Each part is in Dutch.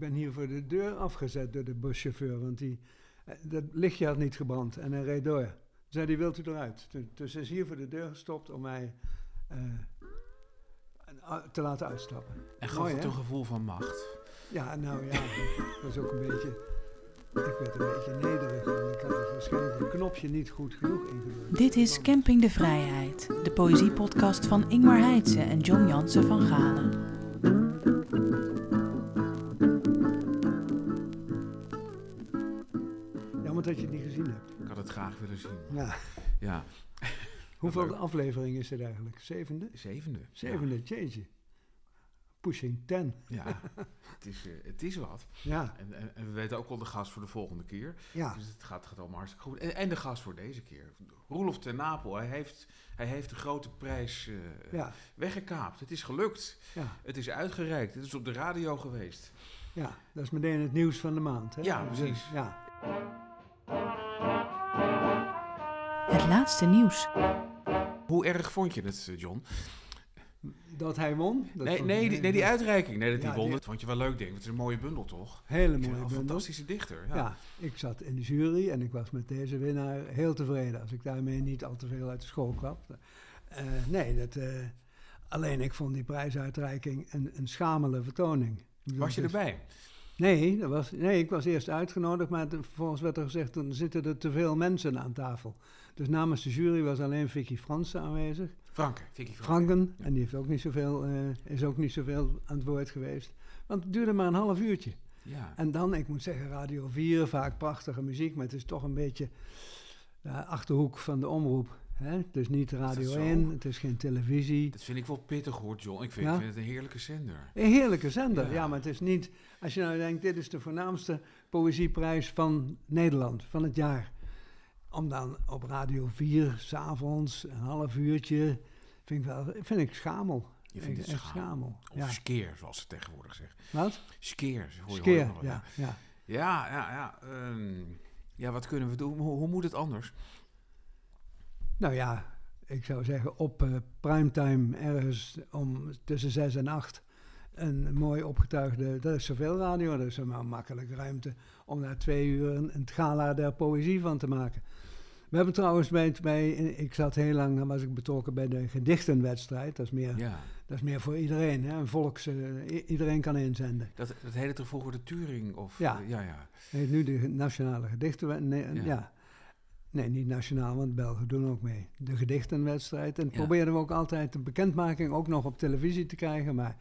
ben hier voor de deur afgezet door de buschauffeur, want die, eh, dat lichtje had niet gebrand en hij reed door. Zei die wilt u eruit? Toen- Dus hij is hier voor de deur gestopt om mij eh, te laten uitstappen. En gaf Mooi, het hè? een gevoel van macht. Ja, nou ja, dat was ook een beetje... Ik werd een beetje nederig en ik had het waarschijnlijk een knopje niet goed genoeg ingedrukt. Dit is Camping de Vrijheid, de poëziepodcast van Ingmar Heitse en John Jansen van Galen. Dat je het niet gezien hebt. Ik had het graag willen zien. Ja. Ja, Hoeveel leuk. afleveringen is dit eigenlijk? Zevende? zevende. Zevende, jeetje. Pushing ten. Ja, ja. het, is, eh, het is wat. Ja, En, en, en we weten ook wel de gast voor de volgende keer. ja. Dus het gaat, gaat allemaal hartstikke goed. En, en de gast voor deze keer. Roelof ten Napel, hij heeft, hij heeft de grote prijs eh, Ja, weggekaapt. Het is gelukt. ja, Het is uitgereikt. Het is op de radio geweest. ja. Dat is meteen het nieuws van de maand. Hè? Ja, precies. ja. Het laatste nieuws. Hoe erg vond je het, John? Dat hij won? Dat Nee, nee, die, nee, die uitreiking. Nee, dat Ja, hij won. die- Dat vond je wel leuk, denk ik. Het is een mooie bundel, toch? Hele mooie een bundel. fantastische dichter. Ja. Ja. ik zat in de jury en ik was met deze winnaar heel tevreden. Als ik daarmee niet al te veel uit de school kwam. Eh, nee, dat, eh, alleen ik vond die prijsuitreiking een, een schamele vertoning. Bedoel, Was je erbij? Nee, dat was, nee, ik was eerst uitgenodigd, maar vervolgens werd er gezegd, dan zitten er te veel mensen aan tafel. Dus namens de jury was alleen Vicky Fransen aanwezig. Franke, Vicky Franke. Franken, en die heeft ook niet zoveel, eh, is ook niet zoveel aan het woord geweest. Want het duurde maar een half uurtje. Ja. En dan, ik moet zeggen, Radio 4, vaak prachtige muziek, maar het is toch een beetje de achterhoek van de omroep. Hè? Het is niet Radio zo? 1, het is geen televisie. Dat vind ik wel pittig hoor, John. Ik vind, Ja? ik vind het een heerlijke zender. Een heerlijke zender, Ja. ja. maar het is niet... Als je nou denkt, dit is de voornaamste poëzieprijs van Nederland, van het jaar. Om dan op Radio 4, s'avonds, een half uurtje, vind ik, wel, vind ik schamel. Je vindt Echt het schamel. Of Ja. skeer, zoals ze tegenwoordig zeggen. Wat? Skeer, hoor je Skeer, hoor je wel, ja, ja. Ja, ja, ja. ehm, ja, wat kunnen we doen? Hoe, hoe moet het anders? Nou ja, ik zou zeggen op eh, primetime ergens om tussen 6 en 8 een mooi opgetuigde, dat is zoveel radio, dat is maar makkelijk ruimte om daar twee uur een, een gala der poëzie van te maken. We hebben trouwens bij, bij ik zat heel lang, dan was ik betrokken bij de gedichtenwedstrijd, dat is meer, Ja. dat is meer voor iedereen, hè? een volks, eh, iedereen kan inzenden. Dat, dat heette toch vroeger de Turing? Of, Ja. ja, ja. Heet nu de nationale gedichtenwedstrijd, nee, Ja. ja. Nee, niet nationaal, want Belgen doen ook mee. De gedichtenwedstrijd. En Ja. probeerden we ook altijd de bekendmaking ook nog op televisie te krijgen. Maar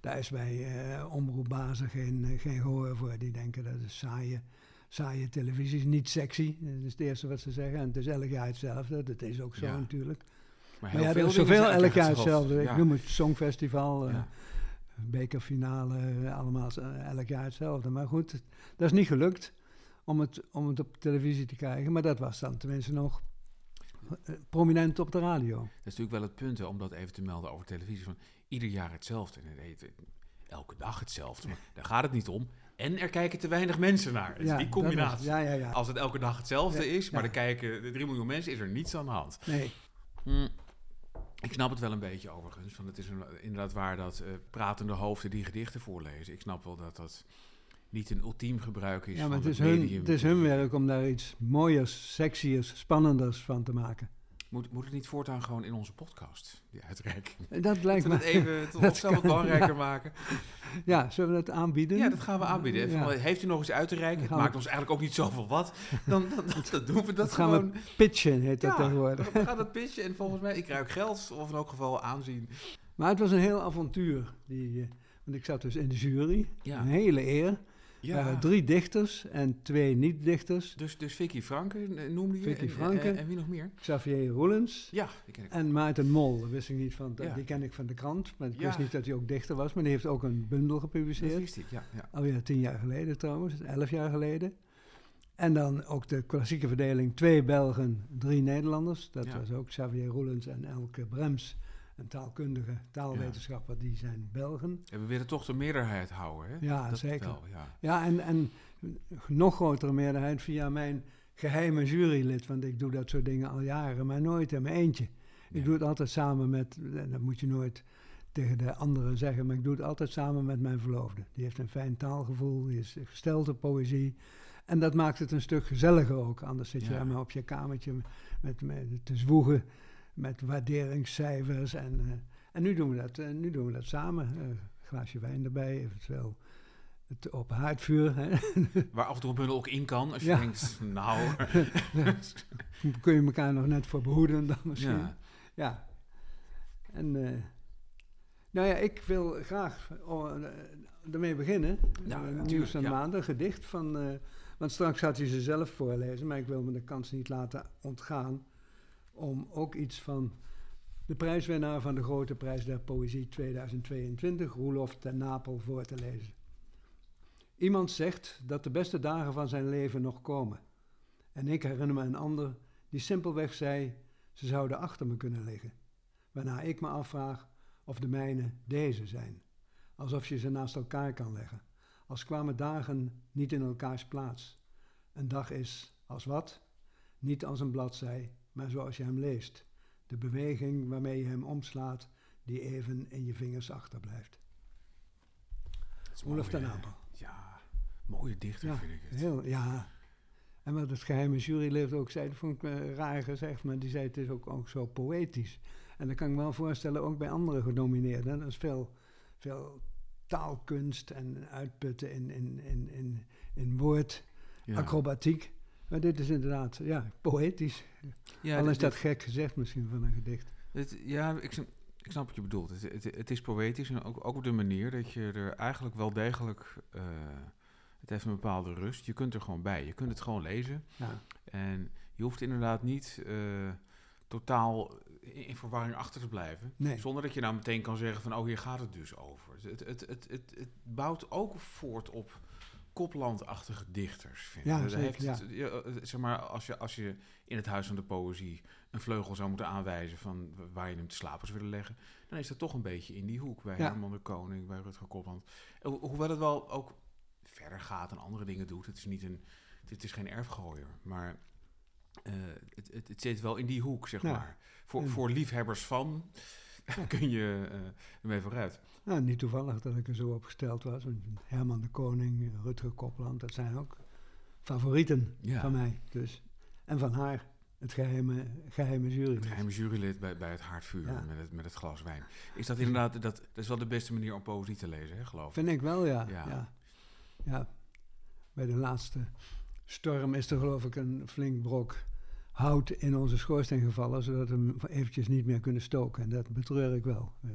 daar is bij eh omroepbazen geen, eh, geen gehoor voor. Die denken dat is saaie, saaie televisie, is niet sexy. Dat is het eerste wat ze zeggen. En het is elk jaar hetzelfde. Dat is ook zo Ja. natuurlijk. Maar, Maar ja, er veel is zoveel elk jaar hetzelfde. Ik noem het Songfestival, eh, Ja. bekerfinale, eh, allemaal elk jaar hetzelfde. Maar goed, dat is niet gelukt om het, om het op televisie te krijgen. Maar dat was dan tenminste nog eh, prominent op de radio. Dat is natuurlijk wel het punt, hè, om dat even te melden over televisie. Van ieder jaar hetzelfde. En het heet, eh, elke dag hetzelfde. Maar daar gaat het niet om. En er kijken te weinig mensen naar. Is die combinatie. was- ja, ja, ja. Als het elke dag hetzelfde is, maar er kijken 3 miljoen mensen, is er niets aan de hand. Nee, Hm. Ik snap het wel een beetje overigens. Want het is een- inderdaad waar dat eh, pratende hoofden die gedichten voorlezen. Ik snap wel dat dat niet een ultiem gebruik is ja, maar van het is, het hun, het is hun werk om daar iets mooiers, sexiers, spannenders van te maken. Moet, moet het niet voortaan gewoon in onze podcast, die uitreiking? Dat lijkt Dat me. even tot dat kan, belangrijker maken. Ja, zullen we dat aanbieden? Ja, dat gaan we aanbieden. Ja. Heeft u nog iets uit te reiken? Het gaan we- maakt ons eigenlijk ook niet zoveel wat. Dan, dan, dan, dan doen we dat, Dat gaan gewoon. we pitchen, heet dat ja, tegenwoordig. we gaan het pitchen en volgens mij, ik krijg ook geld of in elk geval aanzien. Maar het was een heel avontuur. Die, eh, want ik zat dus in de jury. Een hele eer. Ja, Er waren drie dichters en twee niet-dichters. dus, dus Vicky Franke eh, noemde je. Vicky en, Franke. En, en wie nog meer? Xavier Roelens Ja, die ken ik. en Maarten Mol. Dat wist ik niet van, Ja. die ken ik van de krant. Maar ik wist niet dat hij ook dichter was. Maar die heeft ook een bundel Dat gepubliceerd. wist ik, ja. ja. Alweer tien jaar geleden trouwens, elf jaar geleden. En dan ook de klassieke verdeling, twee Belgen, drie Nederlanders. Dat was ook Xavier Roelens en Elke Brems. Een taalkundige taalwetenschapper, die zijn Belgen. En we willen toch de meerderheid houden, hè? Ja, dat zeker. Wel, ja. Ja, en, en nog grotere meerderheid via mijn geheime jurylid. Want ik doe dat soort dingen al jaren, maar nooit in mijn eentje. Nee. Ik doe het altijd samen met, en dat moet je nooit tegen de anderen zeggen, maar ik doe het altijd samen met mijn verloofde. Die heeft een fijn taalgevoel, die is gesteld op poëzie. En dat maakt het een stuk gezelliger ook. Anders zit je Ja. maar op je kamertje met, met te zwoegen met waarderingscijfers. En, eh, en nu, doen we dat, eh, nu doen we dat samen. Eh, Een glaasje wijn erbij, eventueel het op haardvuur. Hè. Waar af en toe een bundel ook in kan. Als je Ja. denkt, nou... Kun je elkaar nog net voor behoeden dan misschien. ja. Ja. En nou ja, ik wil graag oh, ermee beginnen. Ja, Eh, natuurlijk, Nieuws ja. maanden, een gedicht van... want straks gaat hij ze zelf voorlezen, maar ik wil me de kans niet laten ontgaan... om ook iets van de prijswinnaar van de Grote Prijs der Poëzie 2022, Roelof ten Napel, voor te lezen. Iemand zegt dat de beste dagen van zijn leven nog komen. En ik herinner me een ander die simpelweg zei... ze zouden achter me kunnen liggen. Waarna ik me afvraag of de mijne deze zijn. Alsof je ze naast elkaar kan leggen. Als kwamen dagen niet in elkaars plaats. Een dag is als wat? Niet als een bladzij, maar zoals je hem leest. De beweging waarmee je hem omslaat, die even in je vingers achterblijft. Mooi, ten hè? Napel. Ja, mooie dichter Ja, vind ik het. Heel, ja. En wat het geheime jurylid ook zei, dat vond ik eh, raar gezegd, maar die zei het is ook, ook zo poëtisch. En dat kan ik me wel voorstellen, ook bij andere genomineerden. Dat is veel, veel taalkunst en uitputten in, in, in, in, in Ja. Maar dit is inderdaad, ja, poëtisch. Ja, Al is dat gek gezegd misschien van een gedicht. Ja, ik, snap- ik snap wat je bedoelt. Het, het, het is poëtisch en ook, ook op de manier dat je er eigenlijk wel degelijk... eh, het heeft een bepaalde rust. Je kunt er gewoon bij. Je kunt het gewoon lezen. Ja, En je hoeft inderdaad niet eh, totaal in, in verwarring achter te blijven. Nee. Zonder dat je nou meteen kan zeggen van, oh, hier gaat het dus over. Het, het, het, het, het bouwt ook voort op koplandachtige dichters. Vind. Ja, Dat zeker, heeft het- je, eh, zeg maar, als je, als je in het Huis van de Poëzie een vleugel zou moeten aanwijzen van waar je hem te slapen zou willen leggen, dan is dat toch een beetje in die hoek. Bij Ja. Herman de Koning, bij Rutger Kopland. Eh, ho- Hoewel het wel ook verder gaat en andere dingen doet. Het is, niet een, het is geen erfgooier, maar eh, het, het, het zit wel in die hoek, zeg Ja. maar. Voor, voor liefhebbers van kun je eh ermee vooruit. nou, niet toevallig dat ik er zo op gesteld was. want Herman de Koning, Rutger Kopland, dat zijn ook favorieten Ja. van mij. Dus. En van haar, het geheime, geheime jury. Het geheime jurylid bij, bij het haardvuur Ja. met, het, met het glas wijn. Is dat inderdaad, dat, dat is wel de beste manier om poëzie te lezen, hè, geloof ik. Vind ik wel, ja. Ja. ja. Ja. Bij de laatste storm is er geloof ik een flink brok hout in onze schoorsteen gevallen, zodat we hem eventjes niet meer kunnen stoken. En dat betreur ik wel. Eh,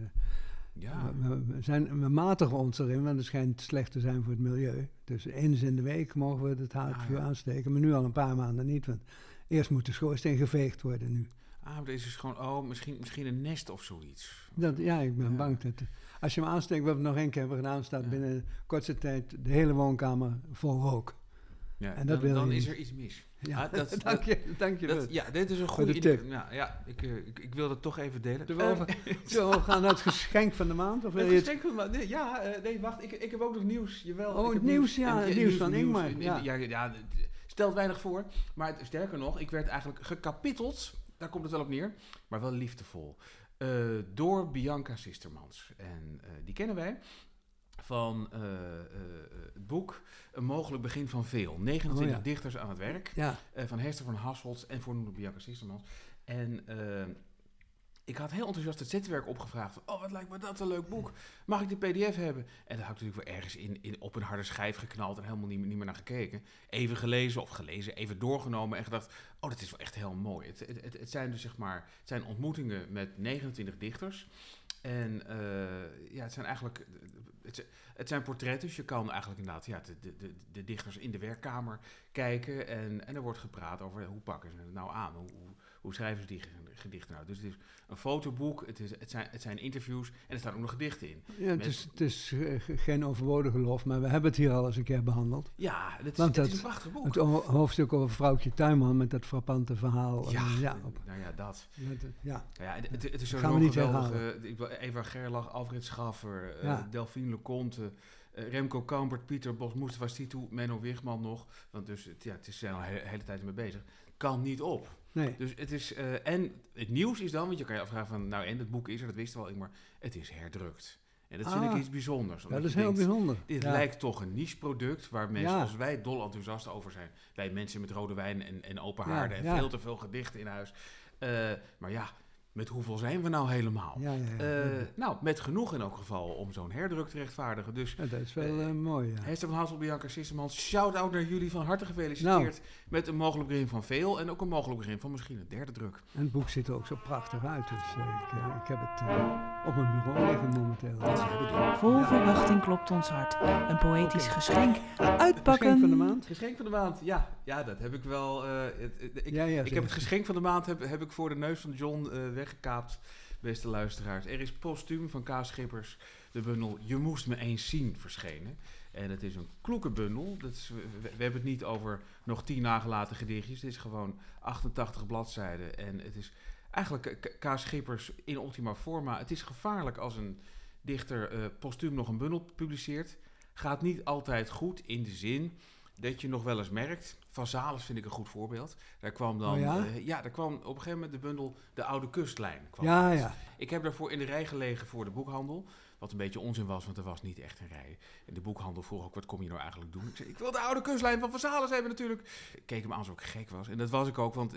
Ja, we, zijn, we matigen ons erin, want het schijnt slecht te zijn voor het milieu. Dus eens in de week mogen we het houtvuur Ah, ja. aansteken, maar nu al een paar maanden niet. Want eerst moet de schoorsteen geveegd worden nu. ah, maar deze is gewoon, oh, misschien, misschien een nest of zoiets. Dat, ja, ik ben Ja. bang dat... Als je hem aansteekt, wat we nog één keer hebben gedaan, staat binnen kortste tijd de hele woonkamer vol rook. Ja, En dat dan, wil dan je is er iets mis. Ja, Ah, dat- dank je, dank je wel. Dat, ja, dit is een goede de tip. idee. Ja, ja ik, eh, ik, ik wil dat toch even delen. Zullen we, Eh, zullen we gaan naar het geschenk van de maand? Of Het geschenk van de- nee, ja, eh, nee, wacht. Ik, ik heb ook nog nieuws. Jawel, Oh, het nieuws, ja, En- het en nieuws van Ingmar, En- en- ja. ja, stelt weinig voor. Maar het, sterker nog, ik werd eigenlijk gekapitteld. Daar komt het wel op neer. Maar wel liefdevol. eh, door Bianca Sistermans. En eh, die kennen wij van eh, eh, het boek Een mogelijk begin van veel. 29 Oh, ja. dichters aan het werk. Ja, eh, van Hester van Hasselt en voornoemde Bianca Sistermans. En ik had heel enthousiast het zetwerk opgevraagd. Oh, wat lijkt me dat een leuk boek. Mag ik de pdf hebben? En daar had ik natuurlijk weer ergens in, in, op een harde schijf geknald... en helemaal niet, meer- niet meer naar gekeken. Even gelezen of gelezen, even doorgenomen en gedacht... oh, dat is wel echt heel mooi. Het, het, het, het zijn dus zeg maar... het zijn ontmoetingen met 29 dichters... En eh, ja, het zijn eigenlijk het, het zijn portretten. Dus je kan eigenlijk inderdaad ja, de, de, de, dichters in de werkkamer kijken. En, en er wordt gepraat over hoe pakken ze het nou aan? Hoe, hoe schrijven ze die ge- gedichten nou? Dus het is een fotoboek, het, is, het, zijn, het zijn interviews en er staan ook nog gedichten in. ja het is, het is eh, ge- geen overbodige lof, maar we hebben het hier al eens een keer behandeld. Ja, het is, Want het is dat- een prachtig boek. Het ho- hoofdstuk over vrouwtje Tuinman met dat frappante verhaal. ja, eh, ja, op, nou ja, dat. met het- ja. Nou ja, het, het is Gaan sowieso we niet geweldig. herhalen. eh, Eva Gerlach, Alfred Schaffer, eh, Ja. Delphine Leconte, eh, Remco Kampert, Pieter Bos, Mustafa Situ, Menno Wigman nog. Want dus, ja, het is zijn al de hele tijd mee bezig. kan niet op. Nee. Dus het is, eh, en het nieuws is dan, want je kan je afvragen van, nou en het boek is er, dat wisten we al, maar het is herdrukt. En dat vind Ah. ik iets bijzonders. Dat is heel denkt, bijzonder. Dit Ja. lijkt toch een niche product waar mensen Ja. als wij dol enthousiast over zijn. Wij mensen met rode wijn en, en open haarden en veel te veel gedichten in huis. Eh, maar ja, met hoeveel zijn we nou helemaal? Ja, ja, ja. Eh, nou, met genoeg in elk geval om zo'n herdruk te rechtvaardigen. Dus Ja, dat is wel eh, mooi, ja. Hester van Hassel, Bianca Sissemans, shout-out naar jullie van harte gefeliciteerd. Nou. Met een mogelijk begin van veel en ook een mogelijk begin van misschien een derde druk. En het boek ziet er ook zo prachtig uit. Dus eh, ik, eh, ik heb het eh, op mijn bureau liggen momenteel. Dat is. Vol verwachting klopt ons hart. Een poëtisch Oké. geschenk. Geschenk Uitpakken. van de maand? Geschenk van de maand, ja. Ja, dat heb ik wel. eh, het- het- ik, ja, ja, ik heb het geschenk van de maand heb, heb ik voor de neus van John eh, weggekaapt, beste luisteraars. Er is postuum van Kaas Schippers, de bundel Je moest me eens zien verschenen. En het is een kloeke bundel. Dat is, we, we hebben het niet over nog tien nagelaten gedichtjes. Het is gewoon 88 bladzijden. En het is eigenlijk K- Kaas Schippers in optima forma. Het is gevaarlijk als een dichter eh postuum nog een bundel publiceert. Gaat niet altijd goed in de zin dat je nog wel eens merkt. Van Zales vind ik een goed voorbeeld. Daar kwam dan, Oh ja? eh, ja, daar kwam op een gegeven moment de bundel De Oude Kustlijn. Kwam Ja, uit. ja. Ik heb daarvoor in de rij gelegen voor de boekhandel. Wat een beetje onzin was, want er was niet echt een rij. En de boekhandel vroeg ook, wat kom je nou eigenlijk doen? Ik zei, ik wil de oude kustlijn van Van Zales hebben natuurlijk. Ik keek hem aan alsof ik gek was. En dat was ik ook, want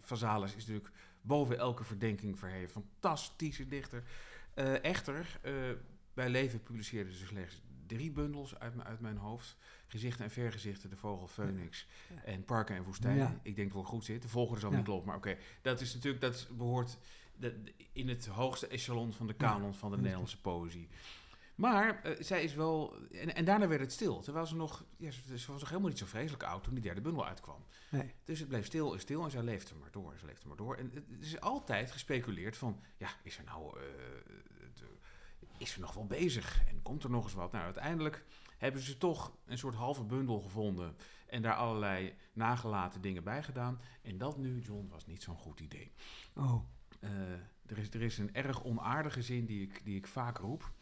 Van Zales is natuurlijk boven elke verdenking verheven. Fantastische dichter. Eh, echter, eh, bij Leven publiceerden ze slechts drie bundels uit, mijn- uit mijn hoofd. Gezichten en vergezichten, De Vogel, Phoenix en Parken en Woestijnen. Ja. Ik denk dat het goed zit. De volgende zal niet kloppen, maar oké. Dat is natuurlijk, dat behoort in het hoogste echelon van de kanon van de. Nederlandse poëzie. Maar eh, zij is wel... En, en daarna werd het stil. Terwijl ze nog... Ja, ze, ze was nog helemaal niet zo vreselijk oud toen die derde bundel uitkwam. Nee. Dus het bleef stil en stil en zij leefde maar door. Ze leefde maar door. En het is altijd gespeculeerd van... Ja, is er nou... eh, het, eh, is er nog wel bezig? En komt er nog eens wat? Nou, uiteindelijk hebben ze toch een soort halve bundel gevonden... en daar allerlei nagelaten dingen bij gedaan. En dat nu, John, was niet zo'n goed idee. Oh, Eh, er, is, er is een erg onaardige zin die ik, die ik vaak roep.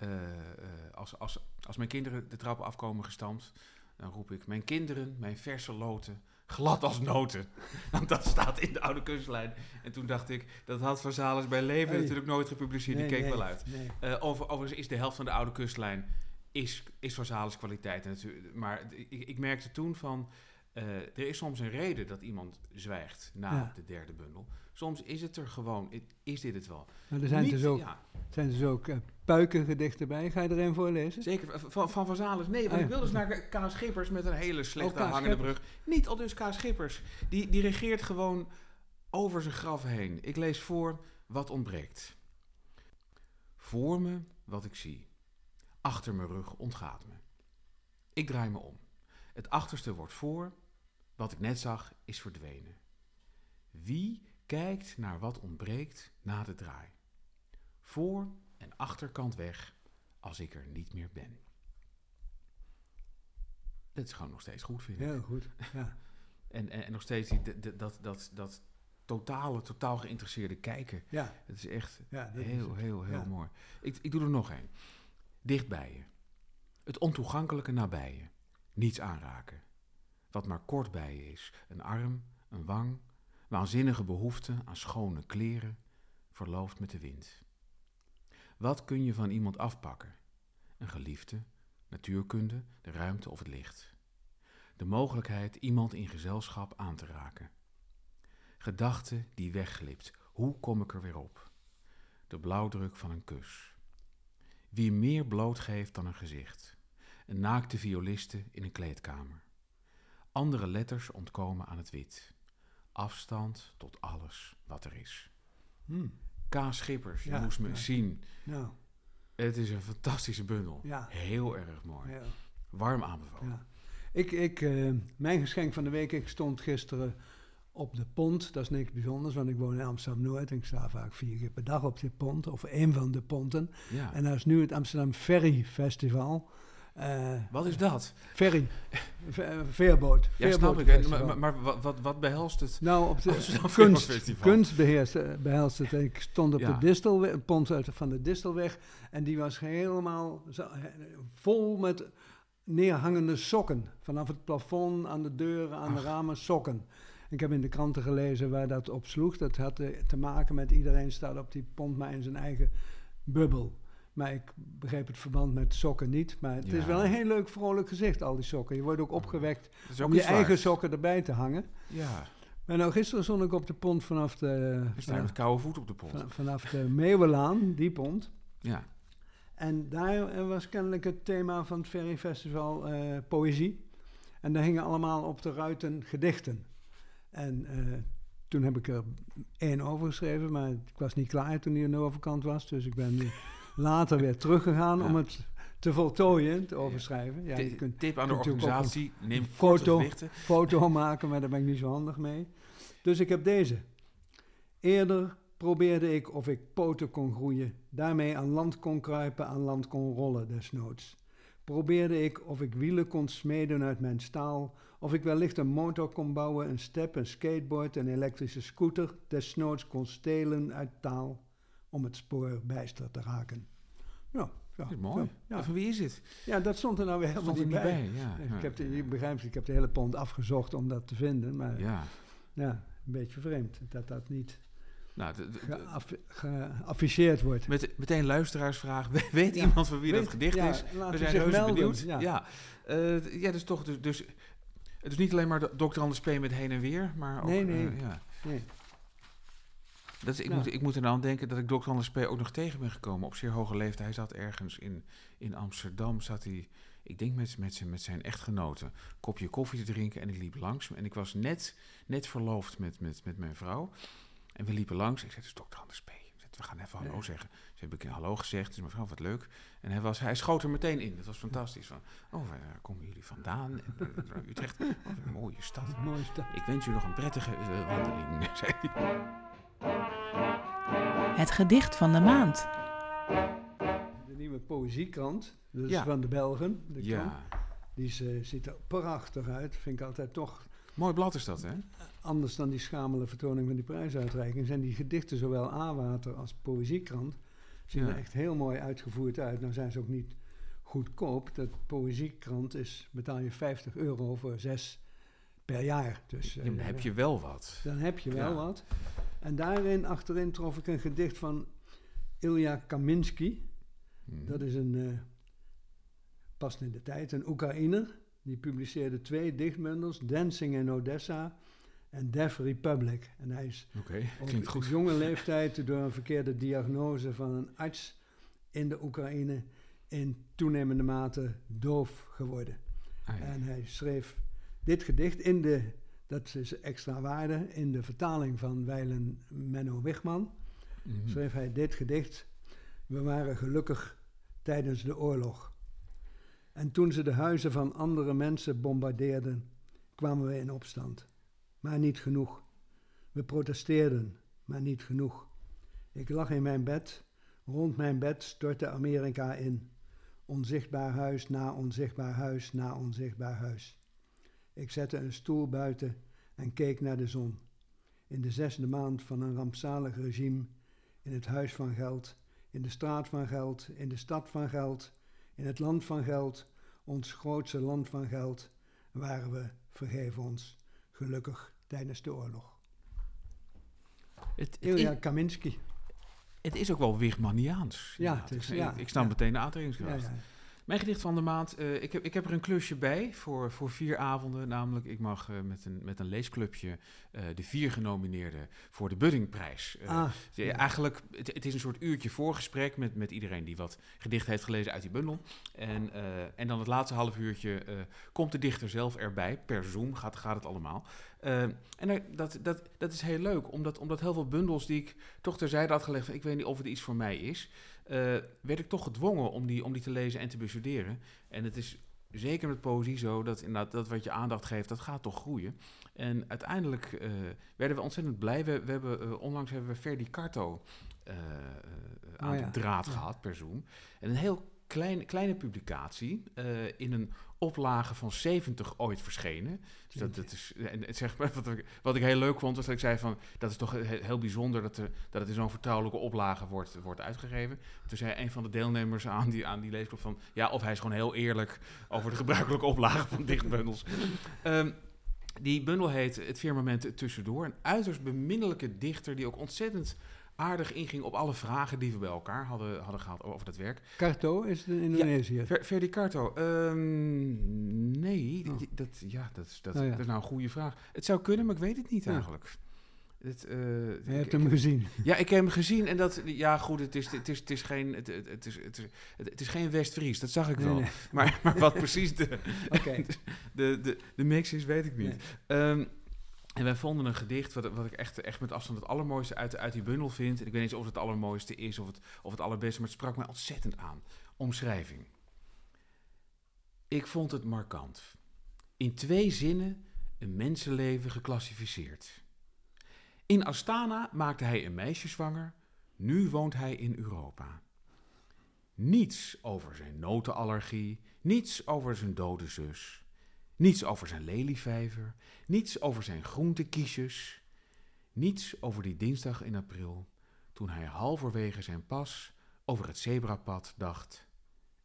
Eh, eh, als, als, als mijn kinderen de trappen afkomen gestampt, dan roep ik: Mijn kinderen, mijn verse loten, glad als noten. Want dat staat in de oude kunstlijn. En toen dacht ik: Dat had Van Zales bij leven Hey. natuurlijk nooit gepubliceerd. nee, die keek nee, wel uit. Nee. Eh, over, overigens is de helft van de oude kustlijn is, is van Zales kwaliteit. natuurlijk. Maar ik, ik merkte toen van... er is soms een reden dat iemand zwijgt na Ja. de derde bundel. Soms is het er gewoon, is dit het wel. Maar er zijn Niet- dus ook, ja, zijn dus ook puikengedichten bij. Ga je er een voorlezen? zeker, van, van Van Zales. Nee, want Ah, ik ja. wil dus naar K. Schippers met een hele slechte Oh, hangende brug. Niet al dus K. Schippers. Die, die regeert gewoon over zijn graf heen. Ik lees voor wat ontbreekt. Voor me wat ik zie. Achter mijn rug ontgaat me. Ik draai me om. Het achterste wordt voor. Wat ik net zag is verdwenen. Wie kijkt naar wat ontbreekt na de draai? Voor achterkant weg als ik er niet meer ben. Dat is gewoon nog steeds goed, vind ik. Heel goed. Ja. En, en, en nog steeds die, dat, dat, dat totale, totaal geïnteresseerde kijken. Ja, Het is echt ja dat is heel, heel, heel Ja. mooi. Ik, ik doe er nog één. Dicht bij je. Het ontoegankelijke nabij je. Niets aanraken. Wat maar kort bij je is. Een arm, een wang, waanzinnige behoefte aan schone kleren, verloofd met de wind. Wat kun je van iemand afpakken? Een geliefde, natuurkunde, de ruimte of het licht. De mogelijkheid iemand in gezelschap aan te raken. Gedachte die wegglipt. Hoe kom ik er weer op? De blauwdruk van een kus. Wie meer blootgeeft dan een gezicht. Een naakte violiste in een kleedkamer. Andere letters ontkomen aan het wit. Afstand tot alles wat er is. Hm. K. Schippers, je Ja, moest me ja. zien. Nou, Het is een fantastische bundel. ja. Heel erg mooi. ja. Warm aanbevolen. Ik, ik, eh, mijn geschenk van de week, ik stond gisteren op de pont. Dat is niks bijzonders, want ik woon in Amsterdam-Noord. En ik sta vaak vier keer per dag op dit pont, of een van de ponten. En dat is nu het Amsterdam Ferry Festival. Eh, Wat is dat? ferry, Ve- veerboot. Ja, snap ik. Maar, maar, maar wat, wat, behelst het? Nou, op de kunst, Veerbootfestival. kunst beheerst, eh, behelst het. Ik stond op Ja. de Distelweg, een pont uit, van de Distelweg. En die was helemaal zo- eh, vol met neerhangende sokken. Vanaf het plafond, aan de deuren, aan de ramen, sokken. Ik heb in de kranten gelezen waar dat op sloeg. Dat had eh, te maken met iedereen staat op die pont maar in zijn eigen bubbel. Maar ik begreep het verband met sokken niet. Maar het is wel een heel leuk vrolijk gezicht, al die sokken. Je wordt ook opgewekt ook om je eigen waard. sokken erbij te hangen. Ja, Maar nou, gisteren stond ik op de pont vanaf de, we staan met koude voet op de pont. van- vanaf de Meeuwenlaan, die pont. Ja. En daar eh, was kennelijk het thema van het Ferry Festival eh, poëzie. En daar hingen allemaal op de ruiten gedichten. En eh, toen heb ik er één over geschreven, maar ik was niet klaar toen hij aan de overkant was. Dus ik ben nu later weer teruggegaan om het te voltooien, te overschrijven. Ja, je kunt Tip aan de organisatie, neem foto- foto maken, maar daar ben ik niet zo handig mee. Dus ik heb deze. Eerder probeerde ik of ik poten kon groeien, daarmee aan land kon kruipen, aan land kon rollen desnoods. Probeerde ik of ik wielen kon smeden uit mijn staal, of ik wellicht een motor kon bouwen, een step, een skateboard, een elektrische scooter, desnoods kon stelen uit taal, om het spoor bijster te raken. Ja, ja, Dat is mooi. zo, ja. Van wie is het? ja, dat stond er nou weer helemaal niet bij. Ja. Ik heb de, je begrijpt, ik heb de hele pont afgezocht om dat te vinden, maar ja, ja. een beetje vreemd dat dat niet Nou, geafficheerd wordt. met, meteen luisteraarsvraag. We- Weet iemand van wie dat gedicht ja, is? We zijn reuze melden. benieuwd. Ja. Ja, Eh, ja dus toch. Dus, dus, het is niet alleen maar Dr. Anders P. met heen en weer, maar ook... Nee, nee. eh, ja. Nee. Dat is, ik, Ja. moet, ik moet er nou aan denken dat ik Dr. Anders P. ook nog tegen ben gekomen op zeer hoge leeftijd. Hij zat ergens in, in Amsterdam, zat hij, ik denk met, met, zijn, met zijn echtgenote, een kopje koffie te drinken. En ik liep langs. En ik was net, net verloofd met, met, met mijn vrouw. En we liepen langs. Ik zei, is Dr. Anders P. Ik zei, We gaan even hallo zeggen. Ze hebben een hallo gezegd. Dus mevrouw, wat leuk. En hij, was, hij schoot er meteen in. Dat was fantastisch. Van, oh, waar komen jullie vandaan? En, eh, Utrecht. Oh, wat een mooie stad. Mooi stad. Ik wens u nog een prettige eh, wandeling, zei hij. Het gedicht van de maand. De nieuwe poëziekrant, dus Ja. van de Belgen. De Ja, die is, eh, ziet er prachtig uit. Vind ik altijd toch mooi blad is dat, hè? anders dan die schamele vertoning van die prijsuitreiking. Zijn die gedichten, zowel A-water als poëziekrant, zien Ja. er echt heel mooi uitgevoerd uit. Nou zijn ze ook niet goedkoop. Dat poëziekrant is, betaal je 50 euro voor zes per jaar. Dus, Ja, eh, dan heb je wel wat. Dan heb je wel Ja. wat. En daarin, achterin, trof ik een gedicht van Ilya Kaminsky. Hm. Dat is een, eh past in de tijd, een Oekraïner. Die publiceerde twee dichtbundels, Dancing in Odessa en Deaf Republic. En hij is op goed. jonge leeftijd door een verkeerde diagnose van een arts in de Oekraïne in toenemende mate doof geworden. Ah, ja. En hij schreef dit gedicht in de, dat is extra waarde, in de vertaling van Weilen Menno Wigman. Mhm. Schreef hij dit gedicht. We waren gelukkig tijdens de oorlog. En toen ze de huizen van andere mensen bombardeerden, kwamen we in opstand. Maar niet genoeg. We protesteerden, maar niet genoeg. Ik lag in mijn bed. Rond mijn bed stortte Amerika in. Onzichtbaar huis na onzichtbaar huis na onzichtbaar huis. Ik zette een stoel buiten en keek naar de zon. In de zesde maand van een rampzalig regime, in het huis van geld, in de straat van geld, in de stad van geld, in het land van geld, ons grootste land van geld, waren we, vergeef ons, gelukkig tijdens de oorlog. Het, het, Ilja Kaminski. het is ook wel Wigmaniaans. Ja, het is- ik, ja, ik, ik snap ja. meteen de aantrekkingskracht. ja. Mijn gedicht van de maand, eh, ik, heb, ik heb er een klusje bij voor, voor vier avonden. Namelijk, ik mag eh, met, een, met een leesclubje eh, de vier genomineerden voor de Buddingprijs. Ah, Ja. Eigenlijk, het, het is een soort uurtje voorgesprek met, met iedereen die wat gedicht heeft gelezen uit die bundel. En, en dan het laatste half uurtje komt de dichter zelf erbij. Per Zoom gaat, gaat het allemaal. Eh, en dat, dat, dat is heel leuk, omdat, omdat heel veel bundels die ik toch terzijde had gelegd, van, ik weet niet of het iets voor mij is, eh, werd ik toch gedwongen om die, om die te lezen en te bestuderen. En het is zeker met poëzie zo dat inderdaad dat wat je aandacht geeft, dat gaat toch groeien. En uiteindelijk eh, werden we ontzettend blij. We, we hebben, eh, onlangs hebben we Ferdi Carto aan Oh ja, de draad ja. gehad per Zoom. En een heel klein, kleine publicatie eh, in een oplage van 70 ooit verschenen. Dus dat, is, en zeg maar, wat, ik, wat ik heel leuk vond, was dat ik zei van... dat is toch he- heel bijzonder dat, er, dat het in zo'n vertrouwelijke oplage wordt, wordt uitgegeven. Toen zei een van de deelnemers aan die, aan die leesclub van... ja, of hij is gewoon heel eerlijk over de gebruikelijke oplage van dichtbundels. Ehm, Die bundel heet Het Firmament Tussendoor. Een uiterst beminnelijke dichter die ook ontzettend aardig inging op alle vragen die we bij elkaar hadden, hadden gehad over dat werk. Carto is in Indonesië. Ver, Verdi Carto, ehm, nee, Oh. dat, ja, dat, is- dat, Oh ja. dat is nou een goede vraag. Het zou kunnen, maar ik weet het niet Ja. eigenlijk. Het, eh, Je hebt ik- hem gezien. ja, ik heb hem gezien en dat, ja goed, het is, het is, het is geen, het, het, is, het is, het is geen West-Fries, dat zag ik wel. nee. Maar, maar wat precies de, de, de, de mix is, weet ik niet. Nee. Ehm, en wij vonden een gedicht wat, wat ik echt, echt met afstand het allermooiste uit, uit die bundel vind. En ik weet niet of het het allermooiste is of het, of het allerbeste, maar het sprak mij ontzettend aan. Omschrijving. Ik vond het markant. In twee zinnen een mensenleven geclassificeerd. In Astana maakte hij een meisje zwanger, nu woont hij in Europa. Niets over zijn notenallergie, niets over zijn dode zus, niets over zijn lelievijver, niets over zijn groentekiesjes, niets over die dinsdag in april, toen hij halverwege zijn pas over het zebrapad dacht,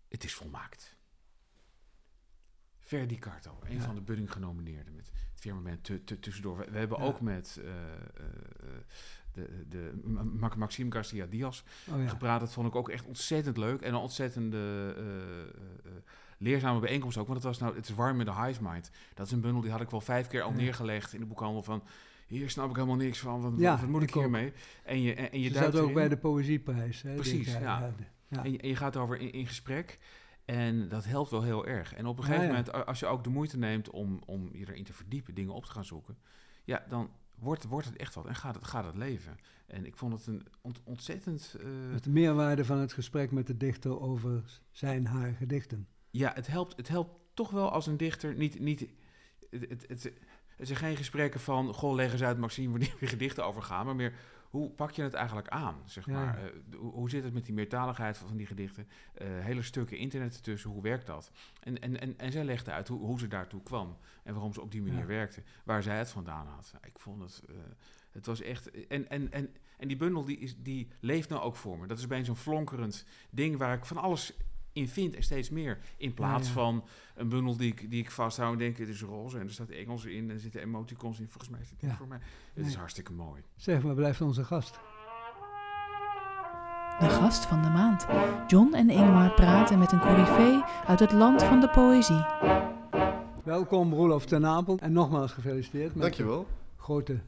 het is volmaakt. Verdi Carto, een Ja. van de Budding genomineerden met het firmament tu- tu- tussendoor. We, we hebben Ja. ook met eh, eh, de, de, Ma- Maxime Garcia Diaz Oh ja. gepraat. Dat vond ik ook echt ontzettend leuk. En een ontzettende eh, leerzame bijeenkomst ook. Want het was nou, het is warm met de Hive Mind. Dat is een bundel die had ik wel vijf keer al Ja. neergelegd in de boekhandel van... Hier snap ik helemaal niks van. Wat, Ja, wat moet ik ik ook. hiermee? En je, en, en je duikt ook bij de Poëzieprijs. Hè, Precies, eh, ja. En je, en je gaat over in, in gesprek. En dat helpt wel heel erg. En op een gegeven ja. moment, als je ook de moeite neemt om, om je erin te verdiepen, dingen op te gaan zoeken, ja, dan wordt, wordt het echt wat en gaat het, gaat het leven. En ik vond het een ont- ontzettend. eh, de meerwaarde van het gesprek met de dichter over zijn, haar gedichten. Ja, het helpt, het helpt toch wel als een dichter niet. niet het, het, het, het zijn geen gesprekken van. Goh, leg eens uit, Maxime, waar die gedichten over gaan. Maar meer. Hoe pak je het eigenlijk aan? Zeg maar. ja. Eh, hoe, hoe zit het met die meertaligheid van, van die gedichten? Eh, hele stukken internet ertussen, hoe werkt dat? En, en, en, en zij legde uit hoe, hoe ze daartoe kwam en waarom ze op die manier Ja. werkte, waar zij het vandaan had. Ik vond het, eh, het was echt. En, en, en, en die bundel die, is, die leeft nou ook voor me. Dat is opeens zo'n flonkerend ding waar ik van alles in vind en steeds meer. In plaats ja. van een bundel die ik, die ik vasthoud en denk, het is roze en er staat Engels in en er zitten emoticons in. Volgens mij is dit Ja. voor mij. Het is hartstikke mooi. Zeg, waar blijft onze gast? De gast van de maand. John en Ingmar praten met een coryfee uit het land van de poëzie. Welkom Roelof ten Apel en nogmaals gefeliciteerd met Dankjewel. de grote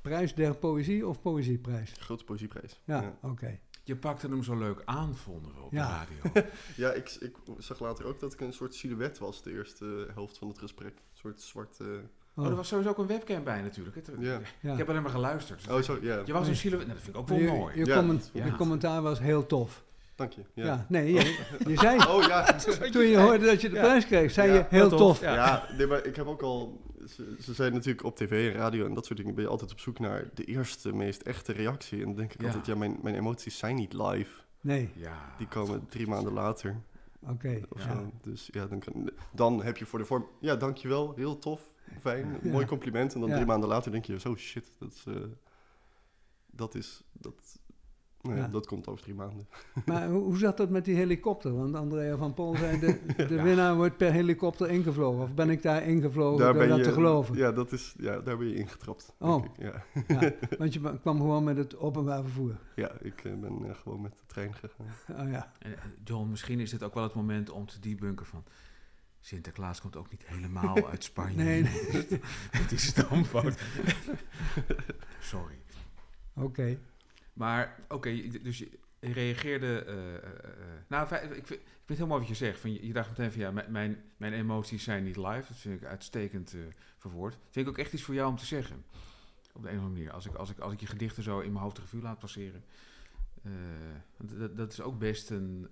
prijs der poëzie of poëzieprijs. Grote poëzieprijs. Ja, ja. oké. Je pakte hem zo leuk aan, vonden we op Ja. de radio. Ja, ik, ik zag later ook dat ik een soort silhouet was de eerste helft van het gesprek. Een soort zwart... eh, Oh, er was sowieso ook een webcam bij natuurlijk. Het- Ja. ja. Ik heb alleen maar geluisterd. Oh, zo, ja. Je was Nee. een silhouet. Nou, dat vind ik ook wel je, mooi. je, Ja, comment- je commentaar was heel tof. Dank je. Ja, Ja. nee, je, je zei, Oh ja. toen je hoorde dat je de Ja. prijs kreeg, zei Ja, je heel heel tof. tof. Ja. Ja, nee, maar ik heb ook al... Ze, ze zeiden natuurlijk op tv en radio en dat soort dingen... ben je altijd op zoek naar de eerste, meest echte reactie. En dan denk ik Ja. altijd, ja, mijn, mijn emoties zijn niet live. Nee, Ja, Die komen drie maanden later oké. ja. Dus ja, dan, kan, dan heb je voor de vorm... Ja, dankjewel, heel tof, fijn, Ja. mooi compliment. En dan Ja. drie maanden later denk je, zo shit, dat is... eh, dat is... Dat, nou ja, Ja. dat komt over drie maanden. Maar hoe, hoe zat dat met die helikopter? Want Andrea van Pol zei, de, de Ja. winnaar wordt per helikopter ingevlogen. Of ben ik daar ingevlogen door ben dat je, te geloven? Ja, dat is, ja, daar ben je ingetrapt. Oh. Ja. Ja, want je kwam gewoon met het openbaar vervoer. ja, ik eh, ben eh, gewoon met de trein gegaan. Oh ja. En, eh, John, misschien is dit ook wel het moment om te debunken van... Sinterklaas komt ook niet helemaal uit Spanje. Nee, Het is stamfout. Sorry. Oké. Maar, oké, dus je reageerde... eh, eh, eh, nou, ik vind, ik vind mooi wat je zegt. Van, je, dacht meteen van, ja, mijn- mijn, emoties zijn niet live. Dat vind ik uitstekend verwoord. Vind ik ook echt iets voor jou om te zeggen. Op de een of andere manier. Als ik, als ik, als ik je gedichten zo in mijn hoofd revue laat passeren... dat, dat is ook best een...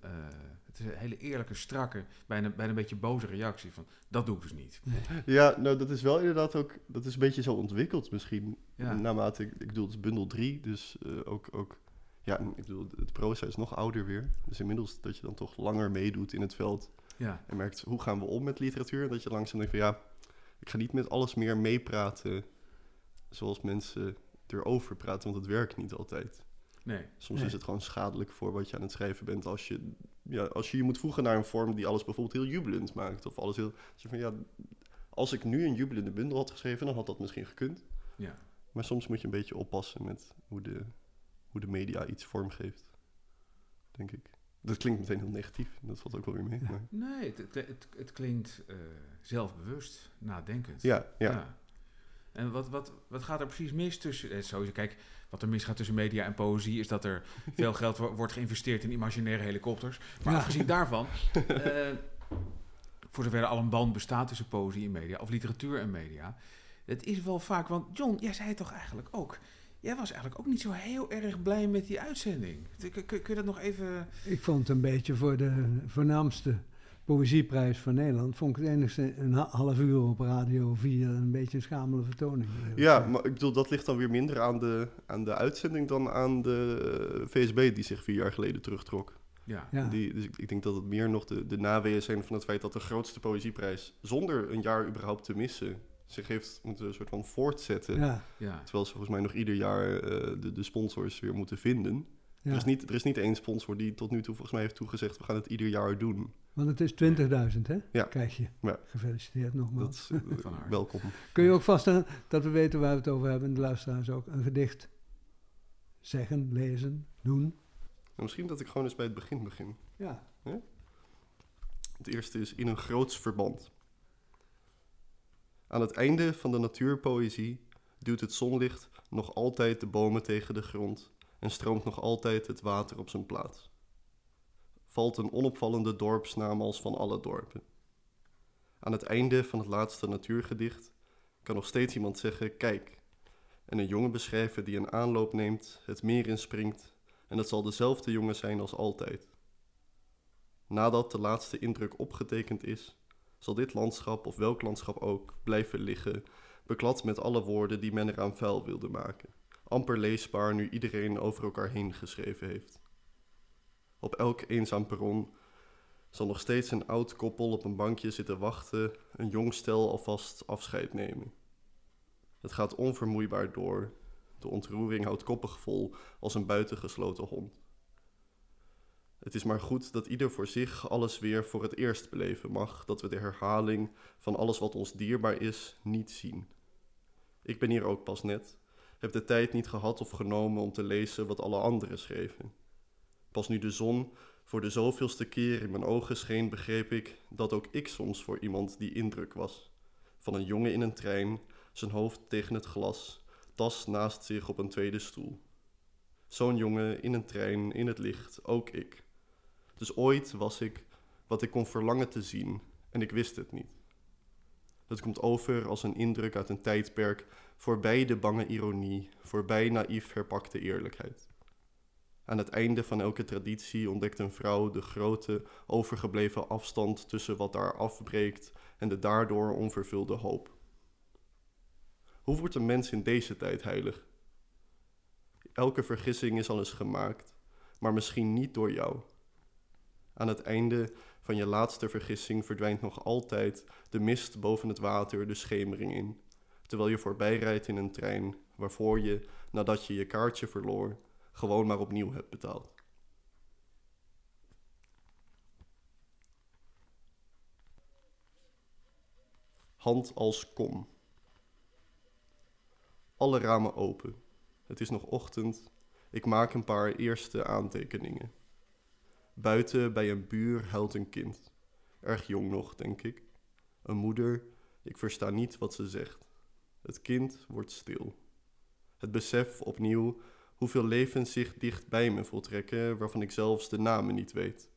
het is een hele eerlijke, strakke, bijna, bijna een beetje boze reactie van... Dat doe ik dus niet. Ja, nou, dat is wel inderdaad ook... Dat is een beetje zo ontwikkeld misschien. Ja. Naarmate, ik, ik bedoel, het is bundel 3, dus eh, ook... ook ja, ik bedoel, het proces is nog ouder weer. Dus inmiddels dat je dan toch langer meedoet in het veld. Ja, En merkt, hoe gaan we om met literatuur? En dat je langzaam denkt van, ja, ik ga niet met alles meer meepraten... zoals mensen erover praten, want het werkt niet altijd. Nee. Soms Nee. is het gewoon schadelijk voor wat je aan het schrijven bent. Als je, ja, als je je moet voegen naar een vorm die alles bijvoorbeeld heel jubelend maakt. Of alles heel. als je van, ja, als ik nu een jubelende bundel had geschreven, dan had dat misschien gekund. Ja. Maar soms moet je een beetje oppassen met hoe de, hoe de media iets vormgeeft. Denk ik. Dat klinkt meteen heel negatief. Dat valt ook wel weer mee. Maar- Nee, het, het, het, het klinkt eh, zelfbewust, nadenkend. Ja, ja. En wat, wat, wat gaat er precies mis tussen... eh, Sowieso, kijk, wat er misgaat tussen media en poëzie... is dat er veel geld wo- wordt geïnvesteerd in imaginaire helikopters. Maar Ja. afgezien daarvan... eh, voor zover er al een band bestaat tussen poëzie en media... of literatuur en media... het is wel vaak... Want John, jij zei het toch eigenlijk ook... Jij was eigenlijk ook niet zo heel erg blij met die uitzending. Kun je dat nog even... Ik vond het een beetje voor de voornaamste poëzieprijs van Nederland. Vond ik het enigste een ha- half uur op Radio 4 een beetje een schamele vertoning. Ja, maar ik bedoel, dat ligt dan weer minder aan de, aan de uitzending dan aan de eh, VSB die zich vier jaar geleden terugtrok. Ja, Ja. Die, dus ik, ik denk dat het meer nog de, de naweeën zijn van het feit dat de grootste poëzieprijs, zonder een jaar überhaupt te missen, zich heeft moeten soort van voortzetten. Ja, ja. Terwijl ze volgens mij nog ieder jaar eh, de, de sponsors weer moeten vinden. Ja. Er, is niet, er is niet één sponsor die tot nu toe volgens mij heeft toegezegd, we gaan het ieder jaar doen. want het is 20.000 hè, Ja. krijg je. Ja. Gefeliciteerd Dat nogmaals. is eh, welkom. Kun je ook vaststellen dat we weten waar we het over hebben, en de luisteraars ook, een gedicht zeggen, lezen, doen. En misschien dat ik gewoon eens bij het begin begin. Ja, Het eerste is in een groots verband. Aan het einde van de natuurpoëzie duwt het zonlicht nog altijd de bomen tegen de grond en stroomt nog altijd het water op zijn plaats. Valt een onopvallende dorpsnaam als van alle dorpen. Aan het einde van het laatste natuurgedicht kan nog steeds iemand zeggen: Kijk, en een jongen beschrijven die een aanloop neemt, het meer inspringt, en het zal dezelfde jongen zijn als altijd. Nadat de laatste indruk opgetekend is, zal dit landschap of welk landschap ook blijven liggen, beklad met alle woorden die men eraan vuil wilde maken. Amper leesbaar nu iedereen over elkaar heen geschreven heeft. Op elk eenzaam perron zal nog steeds een oud koppel op een bankje zitten wachten, een jong stel alvast afscheid nemen. Het gaat onvermoeibaar door. De ontroering houdt koppig vol als een buitengesloten hond. Het is maar goed dat ieder voor zich alles weer voor het eerst beleven mag, dat we de herhaling van alles wat ons dierbaar is niet zien. Ik ben hier ook pas net, heb de tijd niet gehad of genomen om te lezen wat alle anderen schreven. Pas nu de zon voor de zoveelste keer in mijn ogen scheen, begreep ik dat ook ik soms voor iemand die indruk was. Van een jongen in een trein, zijn hoofd tegen het glas, tas naast zich op een tweede stoel. Zo'n jongen in een trein, in het licht, ook ik. Dus ooit was ik wat ik kon verlangen te zien en ik wist het niet. Het komt over als een indruk uit een tijdperk, voorbij de bange ironie, voorbij naïef herpakte eerlijkheid. Aan het einde van elke traditie ontdekt een vrouw de grote, overgebleven afstand tussen wat daar afbreekt en de daardoor onvervulde hoop. Hoe wordt een mens in deze tijd heilig? Elke vergissing is al eens gemaakt, maar misschien niet door jou. Aan het einde van je laatste vergissing verdwijnt nog altijd de mist boven het water de schemering in, terwijl je voorbijrijdt in een trein waarvoor je, nadat je je kaartje verloor, gewoon maar opnieuw hebt betaald. Hand als kom. Alle ramen open. Het is nog ochtend. Ik maak een paar eerste aantekeningen. Buiten bij een buur huilt een kind. Erg jong nog, denk ik. Een moeder, ik versta niet wat ze zegt. Het kind wordt stil. Het besef opnieuw hoeveel levens zich dicht bij me voltrekken, waarvan ik zelfs de namen niet weet.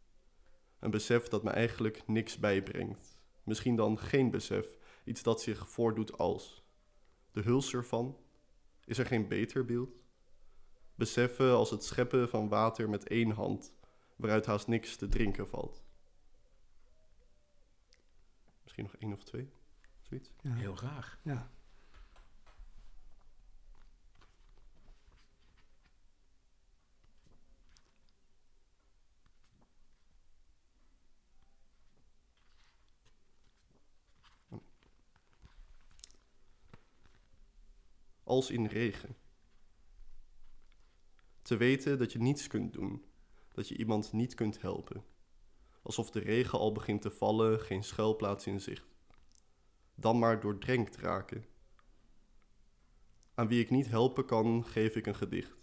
Een besef dat me eigenlijk niks bijbrengt. Misschien dan geen besef, iets dat zich voordoet als. De huls ervan? Is er geen beter beeld? Beseffen als het scheppen van water met één hand, waaruit haast niks te drinken valt. Misschien nog één of twee, zoiets. ja, Heel graag. ja. als in regen. Te weten dat je niets kunt doen, dat je iemand niet kunt helpen. Alsof de regen al begint te vallen, geen schuilplaats in zicht. dan maar doordrenkt raken. Aan wie ik niet helpen kan, geef ik een gedicht.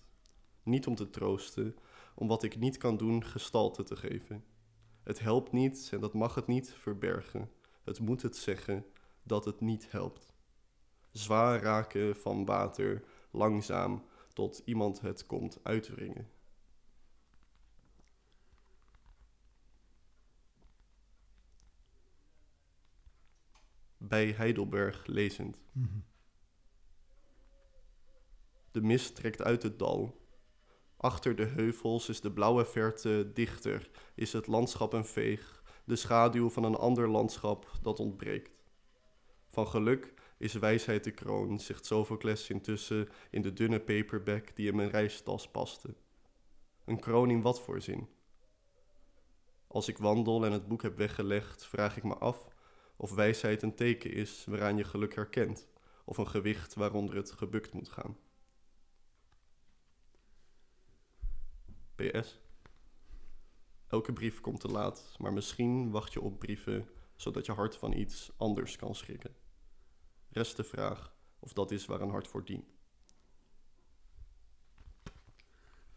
Niet om te troosten, om wat ik niet kan doen gestalte te geven. Het helpt niet en dat mag het niet verbergen. Het moet het zeggen dat het niet helpt. Zwaar raken van water, langzaam, tot iemand het komt uitwringen. Bij Heidelberg lezend. Mhm. De mist trekt uit het dal. Achter de heuvels is de blauwe verte dichter, is het landschap een veeg, de schaduw van een ander landschap dat ontbreekt. Van geluk is wijsheid de kroon, zegt Sophocles intussen in de dunne paperback die in mijn reistas paste. Een kroon in wat voor zin? Als ik wandel en het boek heb weggelegd, vraag ik me af of wijsheid een teken is waaraan je geluk herkent, of een gewicht waaronder het gebukt moet gaan. PS. Elke brief komt te laat, maar misschien wacht je op brieven zodat je hart van iets anders kan schrikken. Rest de vraag of dat is waar een hart voor dient.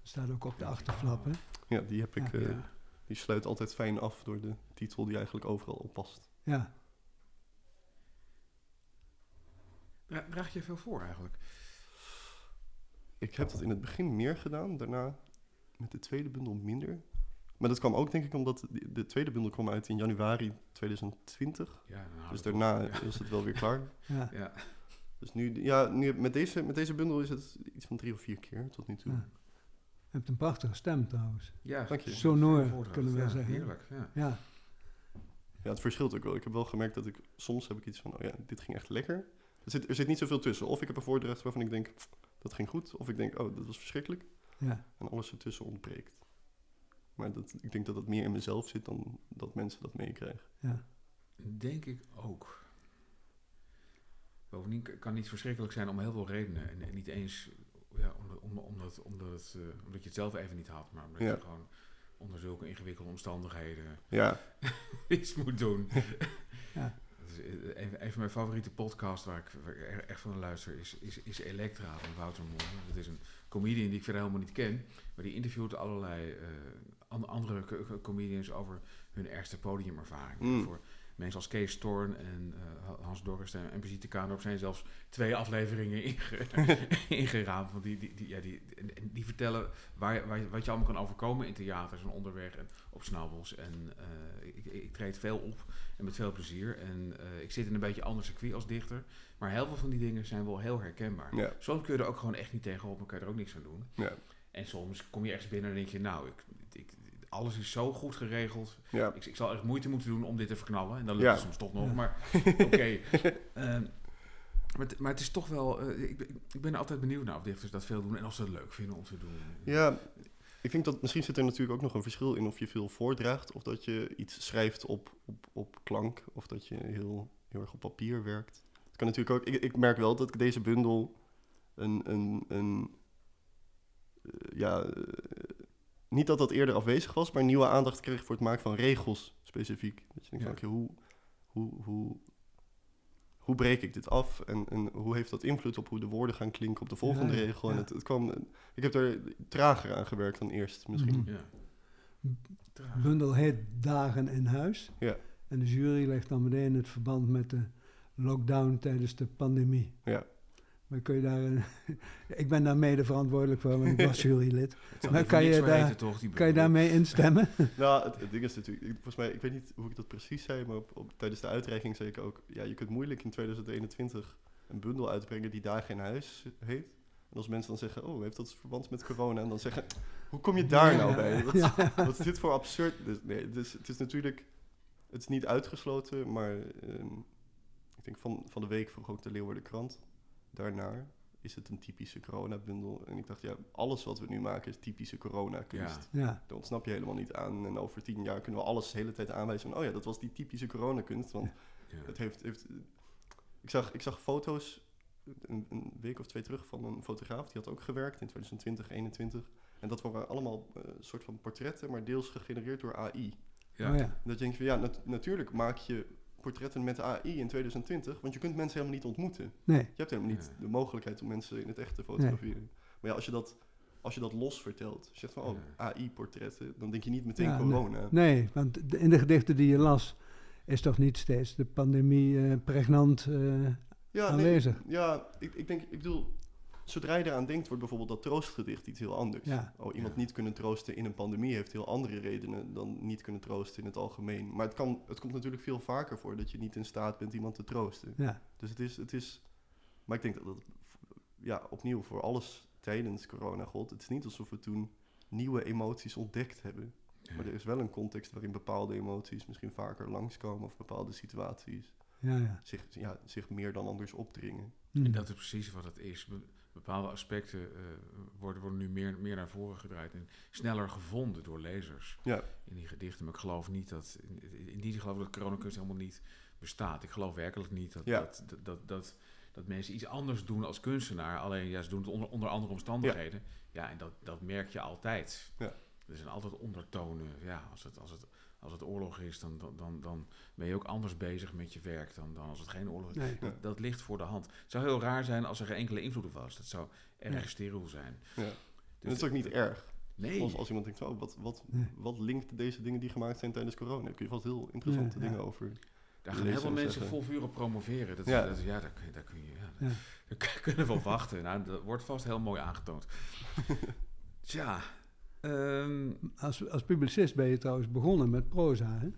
Staat ook op de achterflap, hè? Ja, die heb ik. Ja. eh. Die sluit altijd fijn af door de titel die eigenlijk overal op past. Ja. Dra- Draag je veel voor eigenlijk? Ik heb dat in het begin meer gedaan, daarna met de tweede bundel minder. Maar dat kwam ook denk ik omdat de, de tweede bundel kwam uit in januari 2020. Ja, Dus daarna Ja. is het wel weer klaar. ja. Ja. Dus nu, ja, nu met, deze, met deze bundel is het iets van drie of vier keer tot nu toe. Ja. Je hebt een prachtige stem trouwens. Ja, Dank je. Sonor, kunnen we wel Ja, zeggen. Heerlijk, ja. Ja. Ja, het verschilt ook wel. Ik heb wel gemerkt dat ik soms heb ik iets van, oh ja, dit ging echt lekker. Er zit, er zit niet zoveel tussen. Of ik heb een voordracht waarvan ik denk, dat ging goed. Of ik denk, oh, dat was verschrikkelijk. ja. En alles ertussen ontbreekt. Maar dat, ik denk dat dat meer in mezelf zit dan dat mensen dat meekrijgen. ja. Denk ik ook. Bovendien kan iets verschrikkelijk zijn om heel veel redenen. En, en niet eens ja, omdat, om, omdat, omdat, eh, omdat je het zelf even niet had, maar omdat Ja. je gewoon onder zulke ingewikkelde omstandigheden Ja, iets moet doen. Ja. Eh, een, een van mijn favoriete podcasts waar ik, waar ik echt van luister is, is, is Elektra van Wouter Moore. Dat is een comedian die ik verder helemaal niet ken, maar die interviewt allerlei eh, an- andere co- co- comedians over hun ergste podiumervaring. Mm. Voor mensen als Kees Storn en eh, Hans Dorrest en, en Brigitte Kaandorp zijn zelfs twee afleveringen inge, ingeraamd. Want die, die, die, ja, die, en- en die vertellen waar, waar, wat je allemaal kan overkomen in theaters en onderweg en op snabbels. En eh, ik, ik treed veel op en met veel plezier. En eh, ik zit in een beetje ander circuit als dichter. Maar heel veel van die dingen zijn wel heel herkenbaar. ja, Soms kun je er ook gewoon echt niet tegenop, maar kan je er ook niks aan doen. ja. En soms kom je ergens binnen en denk je, nou, ik, ik, alles is zo goed geregeld. ja. Ik, ik zal echt moeite moeten doen om dit te verknallen. En dan lukt Ja. soms toch nog, Ja. maar oké. Ehm, maar, het, maar het is toch wel... eh, ik, ben- ik ben altijd benieuwd naar of dichters dat veel doen en of ze het leuk vinden om te doen. Ja, ik denk dat misschien zit er natuurlijk ook nog een verschil in of je veel voordraagt of dat je iets schrijft op, op, op klank of dat je heel, heel erg op papier werkt. Het kan natuurlijk ook, ik, ik merk wel dat ik deze bundel een, een, een eh, ja, eh, niet dat dat eerder afwezig was, maar nieuwe aandacht kreeg voor het maken van regels specifiek. Dat je denkt Ja. van, oké, hoe, hoe, hoe, hoe breek ik dit af en, en hoe heeft dat invloed op hoe de woorden gaan klinken op de volgende Ja, ja, regel? En het, het kwam, ik heb er trager aan gewerkt dan eerst misschien. Mhm. Bundel heet Dagen in Huis. Ja. En de jury legt dan meteen het verband met de lockdown tijdens de pandemie. Ja. Maar kun je daar... een- ik ben daar mede verantwoordelijk voor, want ik was jurylid. Maar kan je daar- toch, Kan je daarmee instemmen? Nou, het, het ding is natuurlijk, ik- volgens mij, ik weet niet hoe ik dat precies zei, maar op, op- tijdens de uitreiking zei ik ook, ja, je kunt moeilijk in 2021 een bundel uitbrengen die Dagen in Huis heet. En als mensen dan zeggen, oh, heeft dat verband met corona? En dan zeggen, hoe kom je daar nou bij? Wat, ja. wat is dit voor absurd? Dus, nee, het is, het is natuurlijk, het is niet uitgesloten, maar ehm, ik denk van, van de week vroeg ook de Leeuwarden Krant daarnaar. Is het een typische coronabundel? En ik dacht, ja, alles wat we nu maken is typische coronakunst. Ja. Ja, Daar ontsnap je helemaal niet aan. En over tien jaar kunnen we alles de hele tijd aanwijzen van... oh ja, dat was die typische coronakunst. Want Ja. het heeft... heeft ik, zag, ik zag foto's een, een week of twee terug van een fotograaf. Die had ook gewerkt in 2020, 2021. En dat waren allemaal een soort van portretten... maar deels gegenereerd door AI. Ja. Oh ja. En dat denk je van, ja, nat- natuurlijk maak je portretten met AI in 2020, want je kunt mensen helemaal niet ontmoeten. Nee, Je hebt helemaal niet de mogelijkheid om mensen in het echt te fotograferen. Maar ja, als je dat, als je dat los vertelt, als je zegt van oh. AI-portretten, dan denk je niet meteen Ja, corona. nee, want de- in de gedichten die je las is toch niet steeds de pandemie eh, pregnant eh, Ja, aanwezig. Nee, ja, ik, ik denk, ik bedoel, zodra je eraan denkt, wordt bijvoorbeeld dat troostgedicht iets heel anders. Ja. Oh, iemand Ja. niet kunnen troosten in een pandemie heeft heel andere redenen dan niet kunnen troosten in het algemeen. Maar het, kan, het komt natuurlijk veel vaker voor dat je niet in staat bent iemand te troosten. Ja, Dus het is, het is, maar ik denk dat dat, ja, opnieuw voor alles tijdens corona gold. Het is niet alsof we toen nieuwe emoties ontdekt hebben. Ja. Maar er is wel een context waarin bepaalde emoties misschien vaker langskomen of bepaalde situaties ja, ja. zich, ja, zich meer dan anders opdringen. Hm. En dat is precies wat het is. Be- bepaalde aspecten eh, worden, worden nu meer, meer naar voren gedraaid en sneller gevonden door lezers Ja, in die gedichten. Maar ik geloof niet dat, in, in die zin geloof ik dat coronakunst helemaal niet bestaat. Ik geloof werkelijk niet dat, Ja. dat, dat, dat, dat, dat mensen iets anders doen als kunstenaar. Alleen ja, ze doen het onder, onder andere omstandigheden. Ja, en dat, dat merk je altijd. Ja. Er zijn altijd ondertonen. Ja, als het, als het, als het oorlog is, dan, dan, dan, dan ben je ook anders bezig met je werk dan, dan als het geen oorlog is. Nee. Ja. Dat, dat ligt voor de hand. Het zou heel raar zijn als er geen enkele invloed op was. Dat zou erg Ja. steriel zijn. ja. Dus en dat is ook niet erg. Nee. Als, als iemand denkt, oh, wat, wat, Nee. wat linkt deze dingen die gemaakt zijn tijdens corona? Daar kun je vast heel interessante Ja, ja. dingen over. Daar gaan heel veel en mensen zeggen. vol vuur op promoveren. Dat, Ja. ja. Dat, ja, daar, kun je- daar kun je... Ja, Ja. daar kunnen we op wachten. Nou, dat wordt vast heel mooi aangetoond. Tja. Ehm, Als, als publicist ben je trouwens begonnen met proza, hè?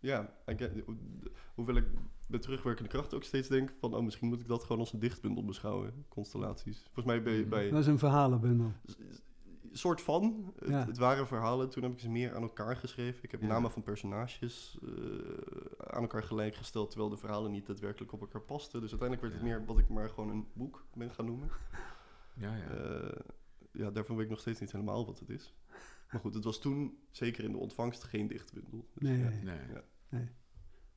Ja, ik, eh, ho- hoewel ik met terugwerkende kracht ook steeds denk van, oh, misschien moet ik dat gewoon als een dichtbundel beschouwen, constellaties. Volgens mij bij, Mhm. bij Dat is een verhalenbundel. soort van, het, Ja. het waren verhalen, toen heb ik ze meer aan elkaar geschreven. Ik heb Ja. namen van personages eh, aan elkaar gelijkgesteld, terwijl de verhalen niet daadwerkelijk op elkaar pasten. Dus uiteindelijk werd het meer wat ik maar gewoon een boek ben gaan noemen. ja, ja. Eh, ja, daarvan weet ik nog steeds niet helemaal wat het is. Maar goed, het was toen, zeker in de ontvangst, geen dichtbundel. Dus Nee, ja, nee. ja.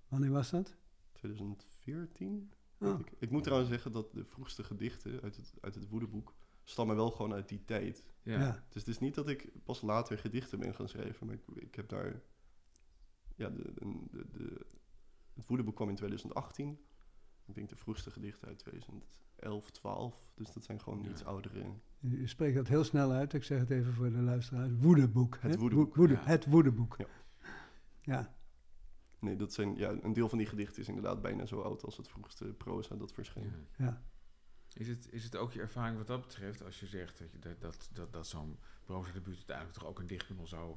Wanneer was dat? 2014? Oh. weet Ik. ik moet trouwens zeggen dat de vroegste gedichten uit het, uit het woedeboek stammen wel gewoon uit die tijd. Ja. Ja. Dus het is niet dat ik pas later gedichten ben gaan schrijven, maar ik, ik heb daar... Ja, de, de, de, de- het woedeboek kwam in 2018. Ik denk de vroegste gedichten uit 2011, 12. Dus dat zijn gewoon Ja. iets oudere... U u spreekt dat heel snel uit. Ik zeg het even voor de luisteraars. Woedeboek. Het woedeboek, Woede- ja. Het woedeboek. Ja. Ja. Nee, dat zijn, ja, een deel van die gedichten is inderdaad bijna zo oud als het vroegste proza dat verscheen. Ja. ja. Is, het, is het ook je ervaring wat dat betreft, als je zegt dat, je, dat, dat, dat, dat zo'n proza-debuut uiteindelijk toch ook een dichtbundel zou,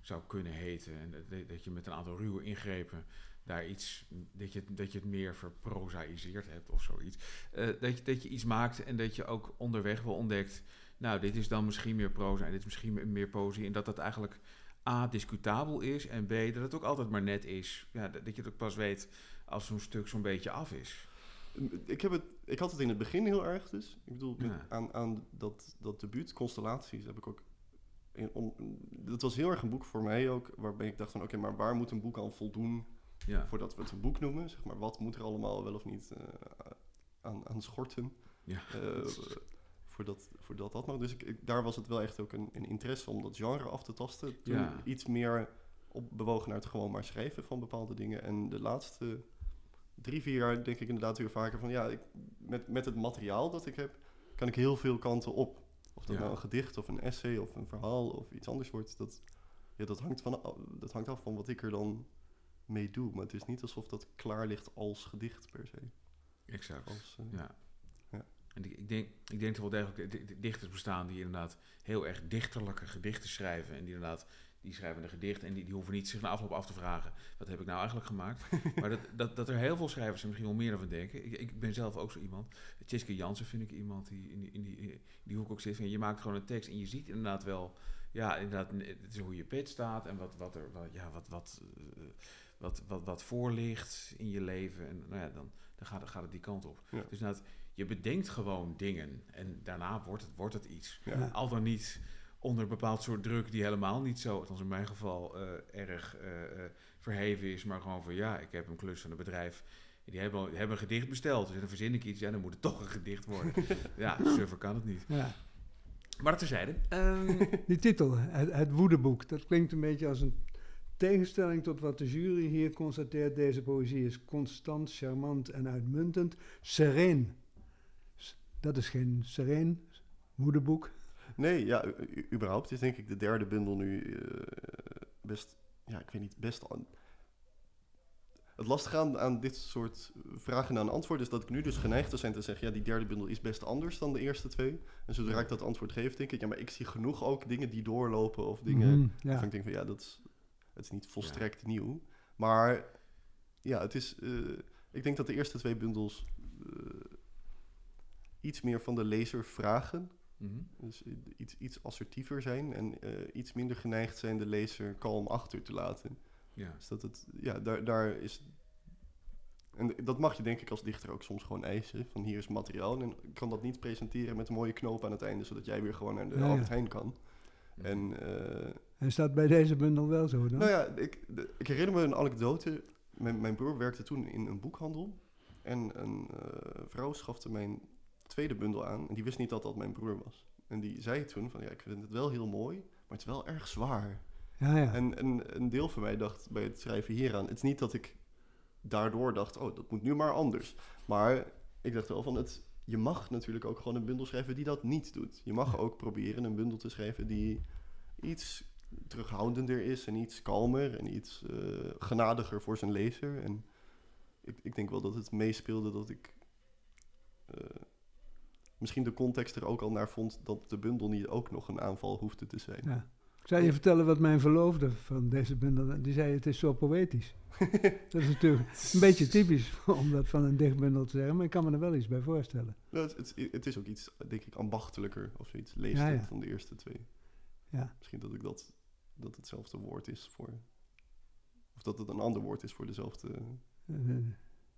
zou kunnen heten en dat, dat je met een aantal ruwe ingrepen daar iets, dat je, dat je het meer verprozaïseerd hebt of zoiets. Eh, dat, je, dat je iets maakt en dat je ook onderweg wel ontdekt, nou, dit is dan misschien meer proza en dit is misschien meer poëzie en dat dat eigenlijk A, discutabel is en B, dat het ook altijd maar net is. Ja, dat, dat je het ook pas weet als zo'n stuk zo'n beetje af is. Ik, heb het, ik had het in het begin heel erg dus. Ik bedoel, met- aan, aan dat, dat debuut, Constellaties, heb ik ook... In, om, dat was heel erg een boek voor mij ook, waarbij ik dacht van... Oké, maar waar moet een boek aan voldoen Ja, voordat we het een boek noemen? Zeg maar, wat moet er allemaal wel of niet eh, aan, aan schorten? ja. eh, voordat, voordat dat mag. Dus ik, ik- daar was het wel echt ook een, een interesse om dat genre af te tasten. Toen Ja. iets meer op bewogen naar het gewoon maar schrijven van bepaalde dingen. En de laatste drie, vier jaar denk ik inderdaad weer vaker van... ja, ik, met, met het materiaal dat ik heb, kan ik heel veel kanten op. Of dat Ja. nou een gedicht of een essay of een verhaal of iets anders wordt. Dat, ja, dat, hangt van, dat hangt af van wat ik er dan mee doe. Maar het is niet alsof dat klaar ligt als gedicht per se. Exact. Als, eh, Ja. Ja. En ik, ik, denk, ik denk dat wel degelijk di- di- dichters bestaan die inderdaad heel erg dichterlijke gedichten schrijven. En die inderdaad, die schrijven een gedicht en die, die hoeven niet zich na afloop af te vragen, wat heb ik nou eigenlijk gemaakt? maar dat, dat, dat er heel veel schrijvers zijn, misschien wel meer dan we denken. Ik, ik ben zelf ook zo iemand. Tjitske Jansen vind ik iemand die in die, in die, in die hoek ook zit. Van, je maakt gewoon een tekst en je ziet inderdaad wel, ja, inderdaad, het is hoe je pit staat en wat, wat er, wat, ja, wat, wat, eh, wat, wat, wat voor ligt in je leven. En nou ja, dan, dan gaat, het- gaat het die kant op. Ja. Dus inderdaad, je bedenkt gewoon dingen en daarna wordt het, wordt het iets. ja. Al dan niet onder een bepaald soort druk die helemaal niet zo, althans in mijn geval, eh, erg eh, eh, verheven is. Maar gewoon van ja, ik heb een klus van een bedrijf. Die hebben, die hebben een gedicht besteld. Dus dan verzin ik iets. Ja, dan moet het toch een gedicht worden. ja, suffer kan het niet. ja. Maar dat terzijde. Ehm Die titel, het, het woedeboek, dat klinkt een beetje als een tegenstelling tot wat de jury hier constateert, deze poëzie is constant, charmant en uitmuntend. Sereen. Dat is geen sereen moederboek. Nee, ja, überhaupt is denk ik de derde bundel nu eh, best, ja, ik weet niet, best... Het lastige aan, aan dit soort vragen en antwoord is dat ik nu dus geneigd zijn te zeggen, ja, die derde bundel is best anders dan de eerste twee. En zodra ik dat antwoord geef, denk ik, ja, maar ik zie genoeg ook dingen die doorlopen of dingen... Ja. Waarvan ik denk van, ja, dat is, het is niet volstrekt nieuw. Maar ja, het is... eh, ik denk dat de eerste twee bundels eh, iets meer van de lezer vragen. Mhm. Dus iets, iets assertiever zijn en eh, iets minder geneigd zijn de lezer kalm achter te laten. Ja. Dus dat het, ja, daar, daar is... En dat mag je denk ik als dichter ook soms gewoon eisen. Van hier is materiaal en ik kan dat niet presenteren met een mooie knoop aan het einde, zodat jij weer gewoon naar de Ja, ja. Albert Heijn kan. Mhm. En eh, En dat bij deze bundel wel zo dan? nou ja, ik, de- ik herinner me een anekdote. Mijn, mijn broer werkte toen in een boekhandel. En een eh, vrouw schafte mijn tweede bundel aan. En die wist niet dat dat mijn broer was. En die zei toen van, ja, ik vind het wel heel mooi, maar het is wel erg zwaar. Ja, ja. En, en een deel van mij dacht bij het schrijven hieraan... het is niet dat ik daardoor dacht, oh, dat moet nu maar anders. Maar ik dacht wel van, het, je mag natuurlijk ook gewoon een bundel schrijven die dat niet doet. Je mag ook proberen een bundel te schrijven die iets terughoudender is... en iets kalmer en iets eh, genadiger voor zijn lezer. En ik, ik denk wel dat het meespeelde dat ik... eh, misschien de context er ook al naar vond dat de bundel niet ook nog een aanval hoefde te zijn. ja. Ik zou je vertellen wat mijn verloofde van deze bundel... Die zei, het is zo poëtisch. dat is natuurlijk een beetje typisch om dat van een dichtbundel te zeggen. Maar ik kan me er wel iets bij voorstellen. Nou, het, het, het is ook iets, denk ik, ambachtelijker of zoiets. Leest Ja, het ja. dan de eerste twee. Ja. Misschien dat ik dat, dat hetzelfde woord is voor... Of dat het een ander woord is voor dezelfde Eh,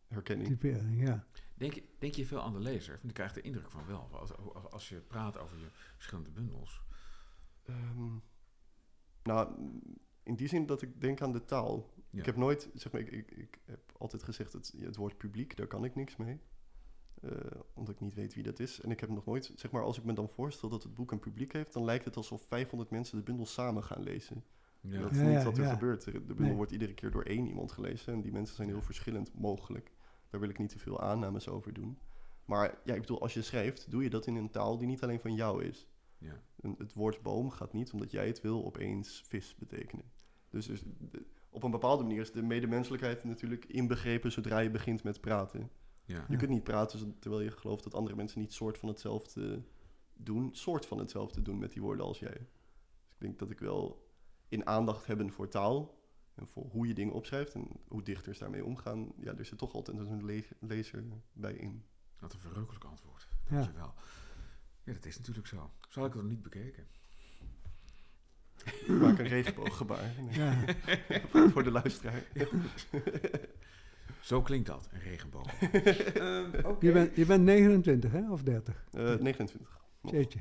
herkenning. typering, ja. Denk, je- denk je veel aan de lezer? Want ik krijg de indruk van wel. Als, als, als je praat over je verschillende bundels. Ehm, nou, in die zin dat ik denk aan de taal. Ja. Ik heb nooit, zeg maar, ik, ik, ik heb altijd gezegd, het, het woord publiek, daar kan ik niks mee. Eh, omdat ik niet weet wie dat is. En ik heb nog nooit, zeg maar, als ik me dan voorstel dat het boek een publiek heeft, dan lijkt het alsof 500 mensen de bundel samen gaan lezen. Ja. Dat is Ja, niet ja, wat er ja. gebeurt. De de bundel Nee. wordt iedere keer door één iemand gelezen. En die mensen zijn heel verschillend mogelijk. Daar wil ik niet te veel aannames over doen. Maar ja, ik bedoel, als je schrijft, doe je dat in een taal die niet alleen van jou is. Ja. Het woord boom gaat niet, omdat jij het wil, opeens vis betekenen. Dus, dus de- op een bepaalde manier is de medemenselijkheid natuurlijk inbegrepen zodra je begint met praten. Ja. Je Ja. kunt niet praten terwijl je gelooft dat andere mensen niet soort van hetzelfde doen, soort van hetzelfde doen met die woorden als jij. Dus ik denk dat ik wel in aandacht hebben voor taal en voor hoe je dingen opschrijft en hoe dichters daarmee omgaan, ja, er zit toch altijd een le- lezer bij in. Wat een verrukkelijk antwoord. Dankjewel. Ja, dat is natuurlijk zo. Zo had ik het nog niet bekeken. Ik maak een regenbooggebaar nee, ja. voor, voor de luisteraar. Zo klinkt dat, een regenboog. Ehm, oké. Je, bent, je bent 29, hè? Of 30? Eh, 29. nog. Jeetje.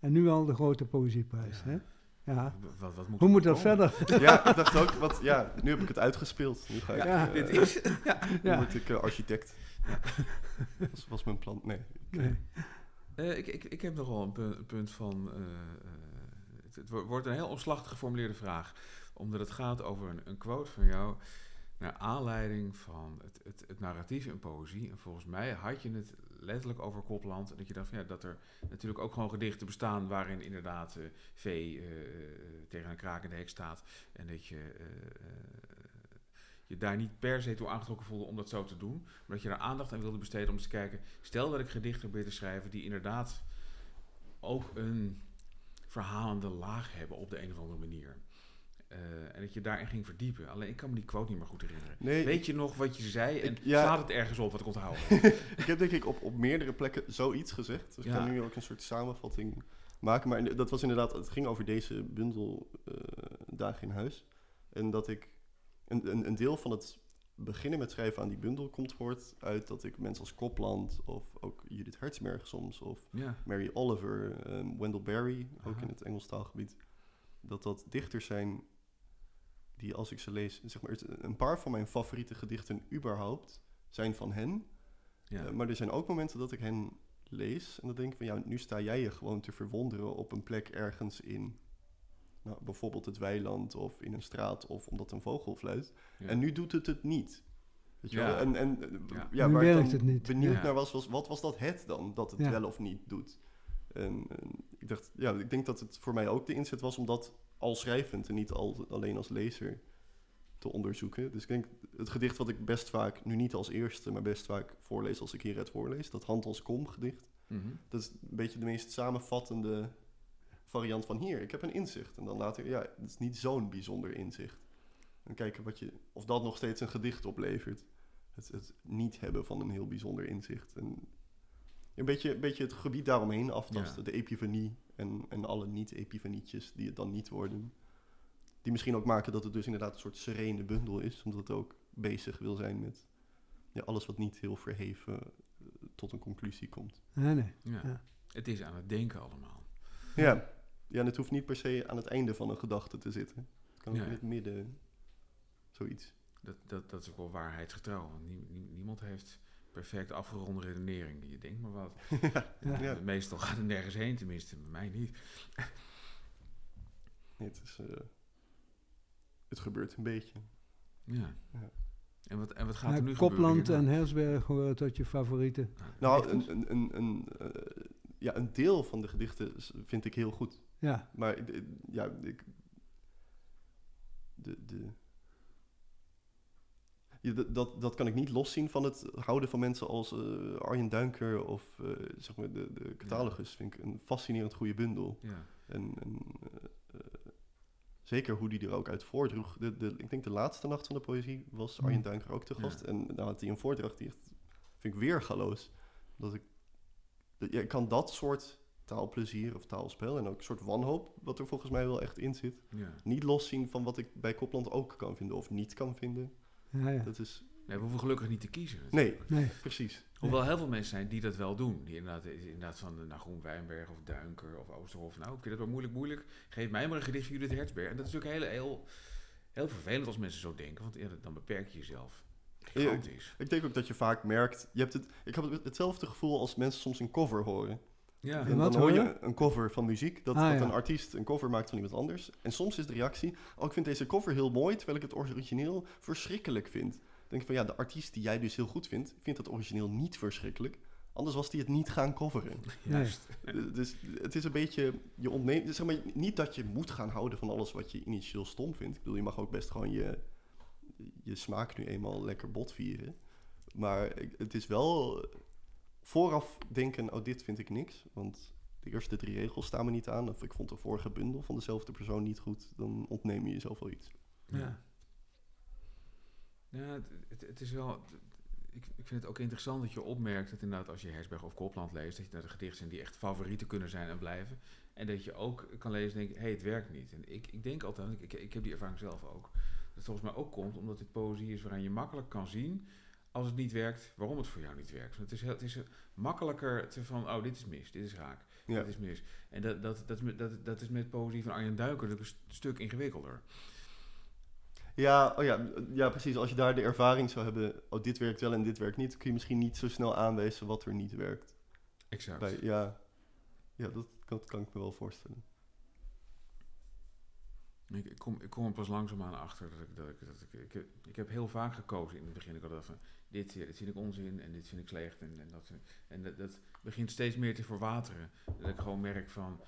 En nu al de grote poëzieprijs, Ja. hè? Ja. Wat, wat moet Hoe moet dat komen? verder? Ja, ik dacht ook, wat, ja, nu heb ik het uitgespeeld. Nu ga ik, Ja, eh, Dit is... nu Ja. word ik eh, architect. Dat was mijn plan. Nee. Nee. Eh, ik, ik, ik heb nogal een punt, punt van. eh, eh, het, het wo- wordt een heel omslachtig geformuleerde vraag. Omdat het gaat over een, een quote van jou. Naar aanleiding van het, het, narratief in poëzie. En volgens mij had je het letterlijk over Kopland. En dat je dacht van, ja, dat er natuurlijk ook gewoon gedichten bestaan. waarin inderdaad eh vee tegen een krakende hek staat. En dat je. Je daar niet per se toe aangetrokken voelde om dat zo te doen. Maar dat je daar aandacht aan wilde besteden om eens te kijken. Stel dat ik gedichten probeer te schrijven die inderdaad ook een verhalende laag hebben op de een of andere manier. Eh, en dat je daarin ging verdiepen. Alleen ik kan me die quote niet meer goed herinneren. nee Weet je nog wat je zei? En Ik- ja. slaat het ergens op wat ik onthoud? Ik heb denk ik op, op meerdere plekken zoiets gezegd. Dus ik kan nu ook een soort samenvatting maken. Maar dat was inderdaad, het ging over deze bundel eh, Dagen in Huis. En dat ik, een, een, een deel van het beginnen met schrijven aan die bundel komt voort uit dat ik mensen als Copland of ook Judith Hertzberg soms of. Mary Oliver, ehm, Wendell Berry, ook Aha. in het Engels taalgebied, dat dat dichters zijn die als ik ze lees, zeg maar, een paar van mijn favoriete gedichten überhaupt zijn van hen. ja. Eh, maar er zijn ook momenten dat ik hen lees en dan denk ik van ja, nu sta jij je gewoon te verwonderen op een plek ergens in nou, bijvoorbeeld het weiland of in een straat of omdat een vogel fluit. Ja. En nu doet het het niet. Weet je Ja. wel? En, en eh, Ja. ja, Nu waar ik werkt dan het niet. benieuwd Ja. naar was, was, wat was dat het dan? Dat het Ja. wel of niet doet. En, en ik dacht, ja, ik denk dat het voor mij ook de inzet was om dat al schrijvend en niet al, alleen als lezer te onderzoeken. Dus ik denk, het gedicht wat ik best vaak, nu niet als eerste, maar best vaak voorlees als ik hier het voorlees, dat Hand als Kom gedicht. Mhm. Dat is een beetje de meest samenvattende variant van hier. Ik heb een inzicht. En dan later, ja, het is niet zo'n bijzonder inzicht. En kijken wat je, of dat nog steeds een gedicht oplevert. Het, het niet hebben van een heel bijzonder inzicht. En een beetje, een beetje het gebied daaromheen aftasten. Ja. De epifanie en, en alle niet-epifanietjes die het dan niet worden. Die misschien ook maken dat het dus inderdaad een soort serene bundel is. Omdat het ook bezig wil zijn met ja, alles wat niet heel verheven eh, tot een conclusie komt. Nee, nee. Ja. Ja. Het is aan het denken allemaal. Ja. Ja, en het hoeft niet per se aan het einde van een gedachte te zitten. Het kan ook Ja. in het midden, zoiets. Dat, dat, dat is ook wel waarheidsgetrouw. Want nie- nie- niemand heeft perfect afgeronde redenering. Je denkt maar wat. Ja. Ja. Meestal gaat het nergens heen, tenminste bij mij niet. Nee, het, is, eh, het gebeurt een beetje. Ja. Ja. En, wat, en wat gaat er nu Kopland gebeuren? en Hersberg horen tot je favorieten. Nou, een, een, een, een, eh, ja, een deel van de gedichten vind ik heel goed. Ja, Maar ja, ik, de, de, ja, dat- dat, dat kan ik niet loszien van het houden van mensen als eh, Arjen Duinker of eh, zeg maar de, de catalogus. Vind ik een fascinerend goede bundel. Ja. En, en eh, zeker hoe die er ook uit voordroeg. De, de, ik denk de laatste nacht van de poëzie was Arjen Hmm. Duinker ook te Ja. gast. En nou had hij een voordracht die echt, vind ik weergaloos. Dat ik, dat, ja, ik kan dat soort taalplezier of taalspel en ook een soort wanhoop, wat er volgens mij wel echt in zit, Ja. niet loszien van wat ik bij Kopland ook kan vinden of niet kan vinden. ja, ja. Dat is, Nee, we hoeven gelukkig niet te kiezen. nee, Nee. precies. Hoewel heel veel mensen zijn die dat wel doen. Die inderdaad, inderdaad van nou, Groen Wijnberg of Duinker of Oosterhof. Nou, ik vind het wel moeilijk, moeilijk. Geef mij maar een gedicht van Judith Hertzberg. En dat is natuurlijk heel, heel, heel vervelend als mensen zo denken. Want ja, dan beperk je jezelf. Gigantisch. Ik denk ook dat je vaak merkt, je hebt het, ik heb het, hetzelfde gevoel als mensen soms een cover horen. Ja, En En wat dan hoor je een cover van muziek, dat, Ah, dat ja. een artiest een cover maakt van iemand anders. En soms is de reactie, oh ik vind deze cover heel mooi, terwijl ik het origineel verschrikkelijk vind. Dan denk ik van ja, de artiest die jij dus heel goed vindt, vindt dat origineel niet verschrikkelijk. Anders was die het niet gaan coveren. juist. D- dus het is een beetje, je ontneemt, zeg maar, niet dat je moet gaan houden van alles wat je initieel stom vindt. Ik bedoel, je mag ook best gewoon je, je smaak nu eenmaal lekker botvieren. Maar het is wel vooraf denken, oh dit vind ik niks. Want de eerste drie regels staan me niet aan. Of ik vond de vorige bundel van dezelfde persoon niet goed. Dan ontneem je jezelf wel iets. Ja. Ja, het, het, het is wel. Ik, ik vind het ook interessant dat je opmerkt dat inderdaad als je Hersberg of Kopland leest, dat je naar de gedichten zijn die echt favorieten kunnen zijn en blijven. En dat je ook kan lezen en denken, hé, hey, het werkt niet. En ik, ik denk altijd, ik, ik, ik heb die ervaring zelf ook, dat het volgens mij ook komt omdat dit poëzie is waaraan je makkelijk kan zien, als het niet werkt, waarom het voor jou niet werkt. Want het is, heel, het is makkelijker te van, oh, dit is mis, dit is raak, Ja. dit is mis. En dat, dat, dat, is met, dat, dat is met poëzie van Arjen Duiker een st- stuk ingewikkelder. Ja, oh ja, ja, precies. Als je daar de ervaring zou hebben, oh dit werkt wel en dit werkt niet, kun je misschien niet zo snel aanwijzen wat er niet werkt. Exact. Bij, ja, ja dat, dat kan ik me wel voorstellen. Ik, ik, kom, ik kom er pas langzaamaan achter dat ik, dat ik, dat ik, ik, heb, ik heb heel vaak gekozen in het begin. Ik had van, dit, eh, dit vind ik onzin en dit vind ik slecht. En, en, dat, en dat, dat begint steeds meer te verwateren. Dat ik gewoon merk van,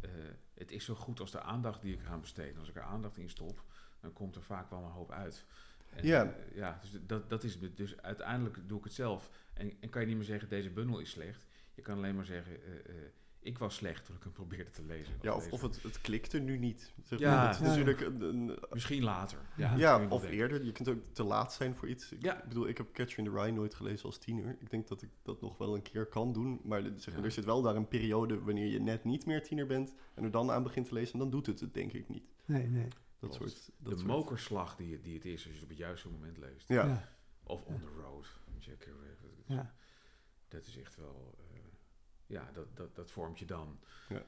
eh, het is zo goed als de aandacht die ik eraan besteed. En als ik er aandacht in stop, dan komt er vaak wel een hoop uit. En, Ja. eh, ja, dus dat, dat is het. Dus uiteindelijk doe ik het zelf. En, en kan je niet meer zeggen, deze bundel is slecht. Je kan alleen maar zeggen, ik was slecht toen ik hem probeerde te lezen. Ja, of, of het, het klikte nu niet. Zeg Ja. Het is Ja, natuurlijk een, een- Misschien later. Ja. of denken. eerder. Je kunt ook te laat zijn voor iets. Ik Ja. bedoel, ik heb Catcher in the Rye nooit gelezen als tiener. Ik denk dat ik dat nog wel een keer kan doen. Maar zeg maar, er zit wel daar een periode wanneer je net niet meer tiener bent... en er dan aan begint te lezen, en dan doet het het denk ik niet. Nee, nee. Dat Klopt. soort... Dat de soort- mokerslag die, die het is als je het op het juiste moment leest. Ja. Ja. Of On the Road Ja. dat is echt wel ja, dat, dat, dat vormt je dan. Ja.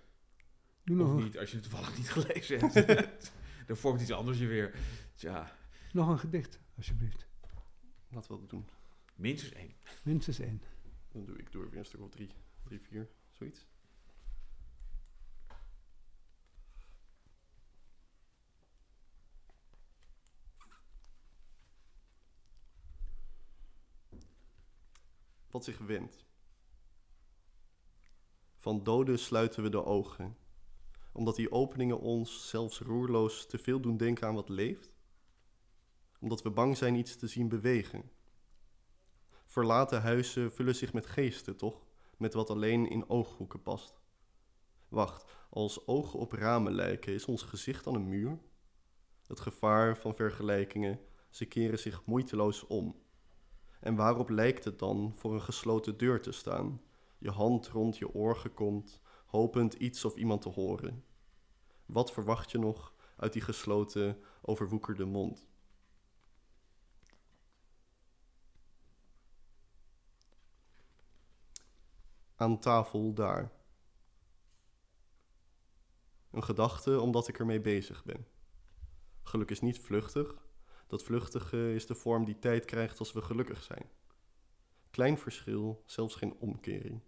Doe nog niet, als je het toevallig niet gelezen hebt. dan vormt iets anders je weer. Tja. Nog een gedicht, alsjeblieft. Laten we dat doen. Minstens één. Minstens één. Dan doe ik door weer een stuk of drie, drie, vier, zoiets. Wat zich wendt. Van doden sluiten we de ogen, omdat die openingen ons zelfs roerloos te veel doen denken aan wat leeft? Omdat we bang zijn iets te zien bewegen. Verlaten huizen vullen zich met geesten, toch? Met wat alleen in ooghoeken past. Wacht, als ogen op ramen lijken, is ons gezicht dan een muur? Het gevaar van vergelijkingen, ze keren zich moeiteloos om. En waarop lijkt het dan voor een gesloten deur te staan? Je hand rond je oor gekomt, hopend iets of iemand te horen. Wat verwacht je nog uit die gesloten, overwoekerde mond? Aan tafel daar. Een gedachte omdat ik ermee bezig ben. Geluk is niet vluchtig. Dat vluchtige is de vorm die tijd krijgt als we gelukkig zijn. Klein verschil, zelfs geen omkering.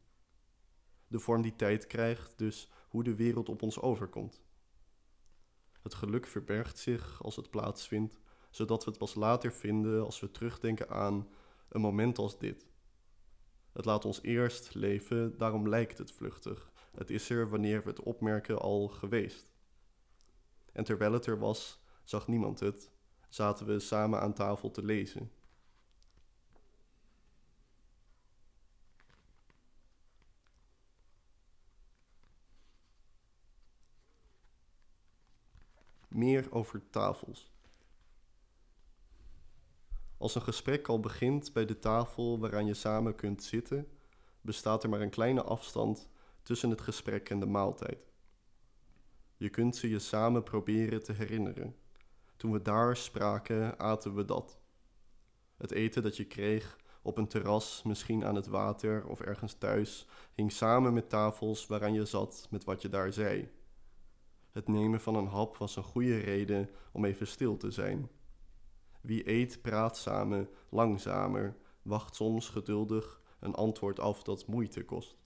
De vorm die tijd krijgt, dus hoe de wereld op ons overkomt. Het geluk verbergt zich als het plaatsvindt, zodat we het pas later vinden als we terugdenken aan een moment als dit. Het laat ons eerst leven, daarom lijkt het vluchtig. Het is er wanneer we het opmerken al geweest. En terwijl het er was, zag niemand het, zaten we samen aan tafel te lezen. Meer over tafels. Als een gesprek al begint bij de tafel waaraan je samen kunt zitten, bestaat er maar een kleine afstand tussen het gesprek en de maaltijd. Je kunt ze je samen proberen te herinneren. Toen we daar spraken, aten we dat. Het eten dat je kreeg op een terras, misschien aan het water of ergens thuis, hing samen met tafels waaraan je zat met wat je daar zei. Het nemen van een hap was een goede reden om even stil te zijn. Wie eet, praat samen, langzamer, wacht soms geduldig een antwoord af dat moeite kost.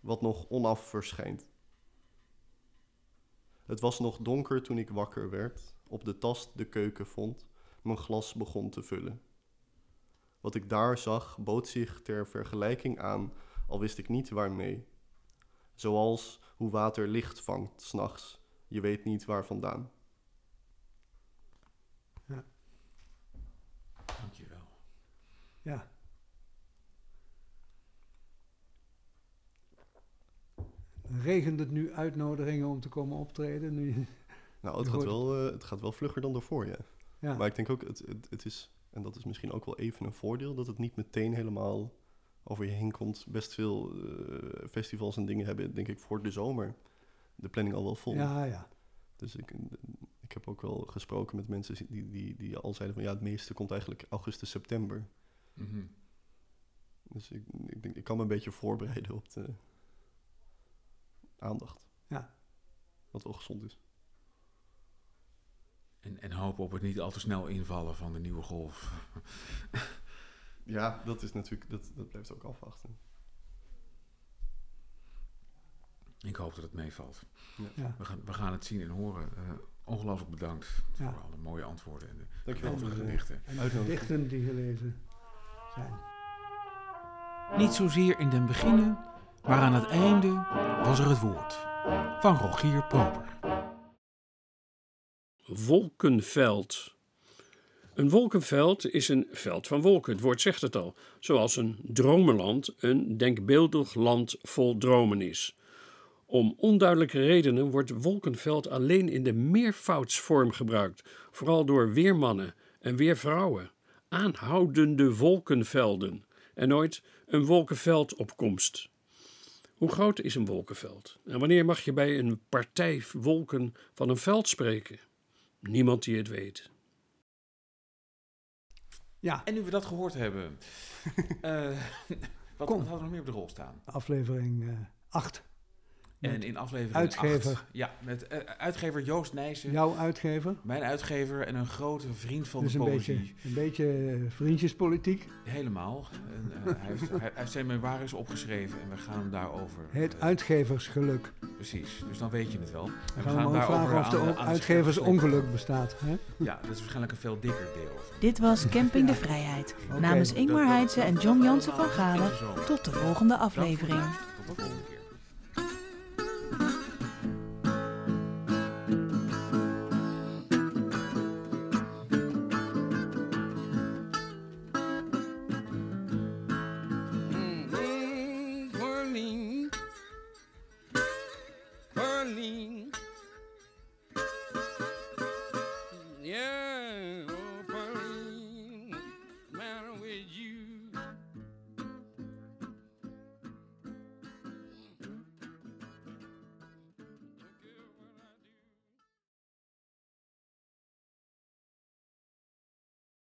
Wat nog onaf verschijnt. Het was nog donker toen ik wakker werd, op de tast de keuken vond, mijn glas begon te vullen. Wat ik daar zag bood zich ter vergelijking aan, al wist ik niet waarmee. Zoals hoe water licht vangt s'nachts, je weet niet waar vandaan. Dankjewel. Ja. Regent het nu uitnodigingen om te komen optreden? Nu, Nou, het gaat, wel, eh, het gaat wel vlugger dan daarvoor, ja. ja. Maar ik denk ook, het, het, het is, en dat is misschien ook wel even een voordeel, dat het niet meteen helemaal over je heen komt. Best veel eh, festivals en dingen hebben, denk ik, voor de zomer de planning al wel vol. ja, ja. Dus ik, ik heb ook wel gesproken met mensen die, die, die al zeiden van ja, het meeste komt eigenlijk augustus, september. Mhm. Dus ik, ik denk, ik kan me een beetje voorbereiden op de aandacht. Ja. Wat wel gezond is. En, en hopen op het niet al te snel invallen van de nieuwe golf. Ja, dat is natuurlijk, dat, dat blijft ook afwachten. Ik hoop dat het meevalt. ja. We gaan, we gaan het zien en horen. Eh, ongelooflijk bedankt Ja. voor alle mooie antwoorden en de Dankjewel voor geweldige de gedichten. En de gedichten die gelezen zijn. Niet zozeer in den beginnen, maar aan het einde was er het woord. Van Rogier Proper. Wolkenveld. Een wolkenveld is een veld van wolken, het woord zegt het al, zoals een dromenland een denkbeeldig land vol dromen is. Om onduidelijke redenen wordt wolkenveld alleen in de meervoudsvorm gebruikt, vooral door weermannen en weervrouwen. Aanhoudende wolkenvelden en nooit een wolkenveldopkomst. Hoe groot is een wolkenveld? En wanneer mag je bij een partij wolken van een veld spreken? Niemand die het weet. Ja, En nu we dat gehoord hebben, eh, wat, Kom. wat hadden we nog meer op de rol staan? aflevering 8. En in aflevering uitgever. acht- ja, met eh, uitgever Joost Nijssen. Jouw uitgever. Mijn uitgever en een grote vriend van Dus de een poëzie. beetje, een beetje eh, vriendjespolitiek. Helemaal. En, eh, hij, heeft, hij, heeft zijn memoires opgeschreven en we gaan hem daarover... Het eh, uitgeversgeluk. Precies, dus dan weet je het wel. En Dan gaan we hem vragen of de uitgeversongeluk bestaat. Hè? Ja, dat is waarschijnlijk een veel dikker deel. Dit was Camping de Vrijheid. Namens Ingmar Heitse en John Jansen van Galen. Tot Tot de volgende aflevering. Tot de volgende keer.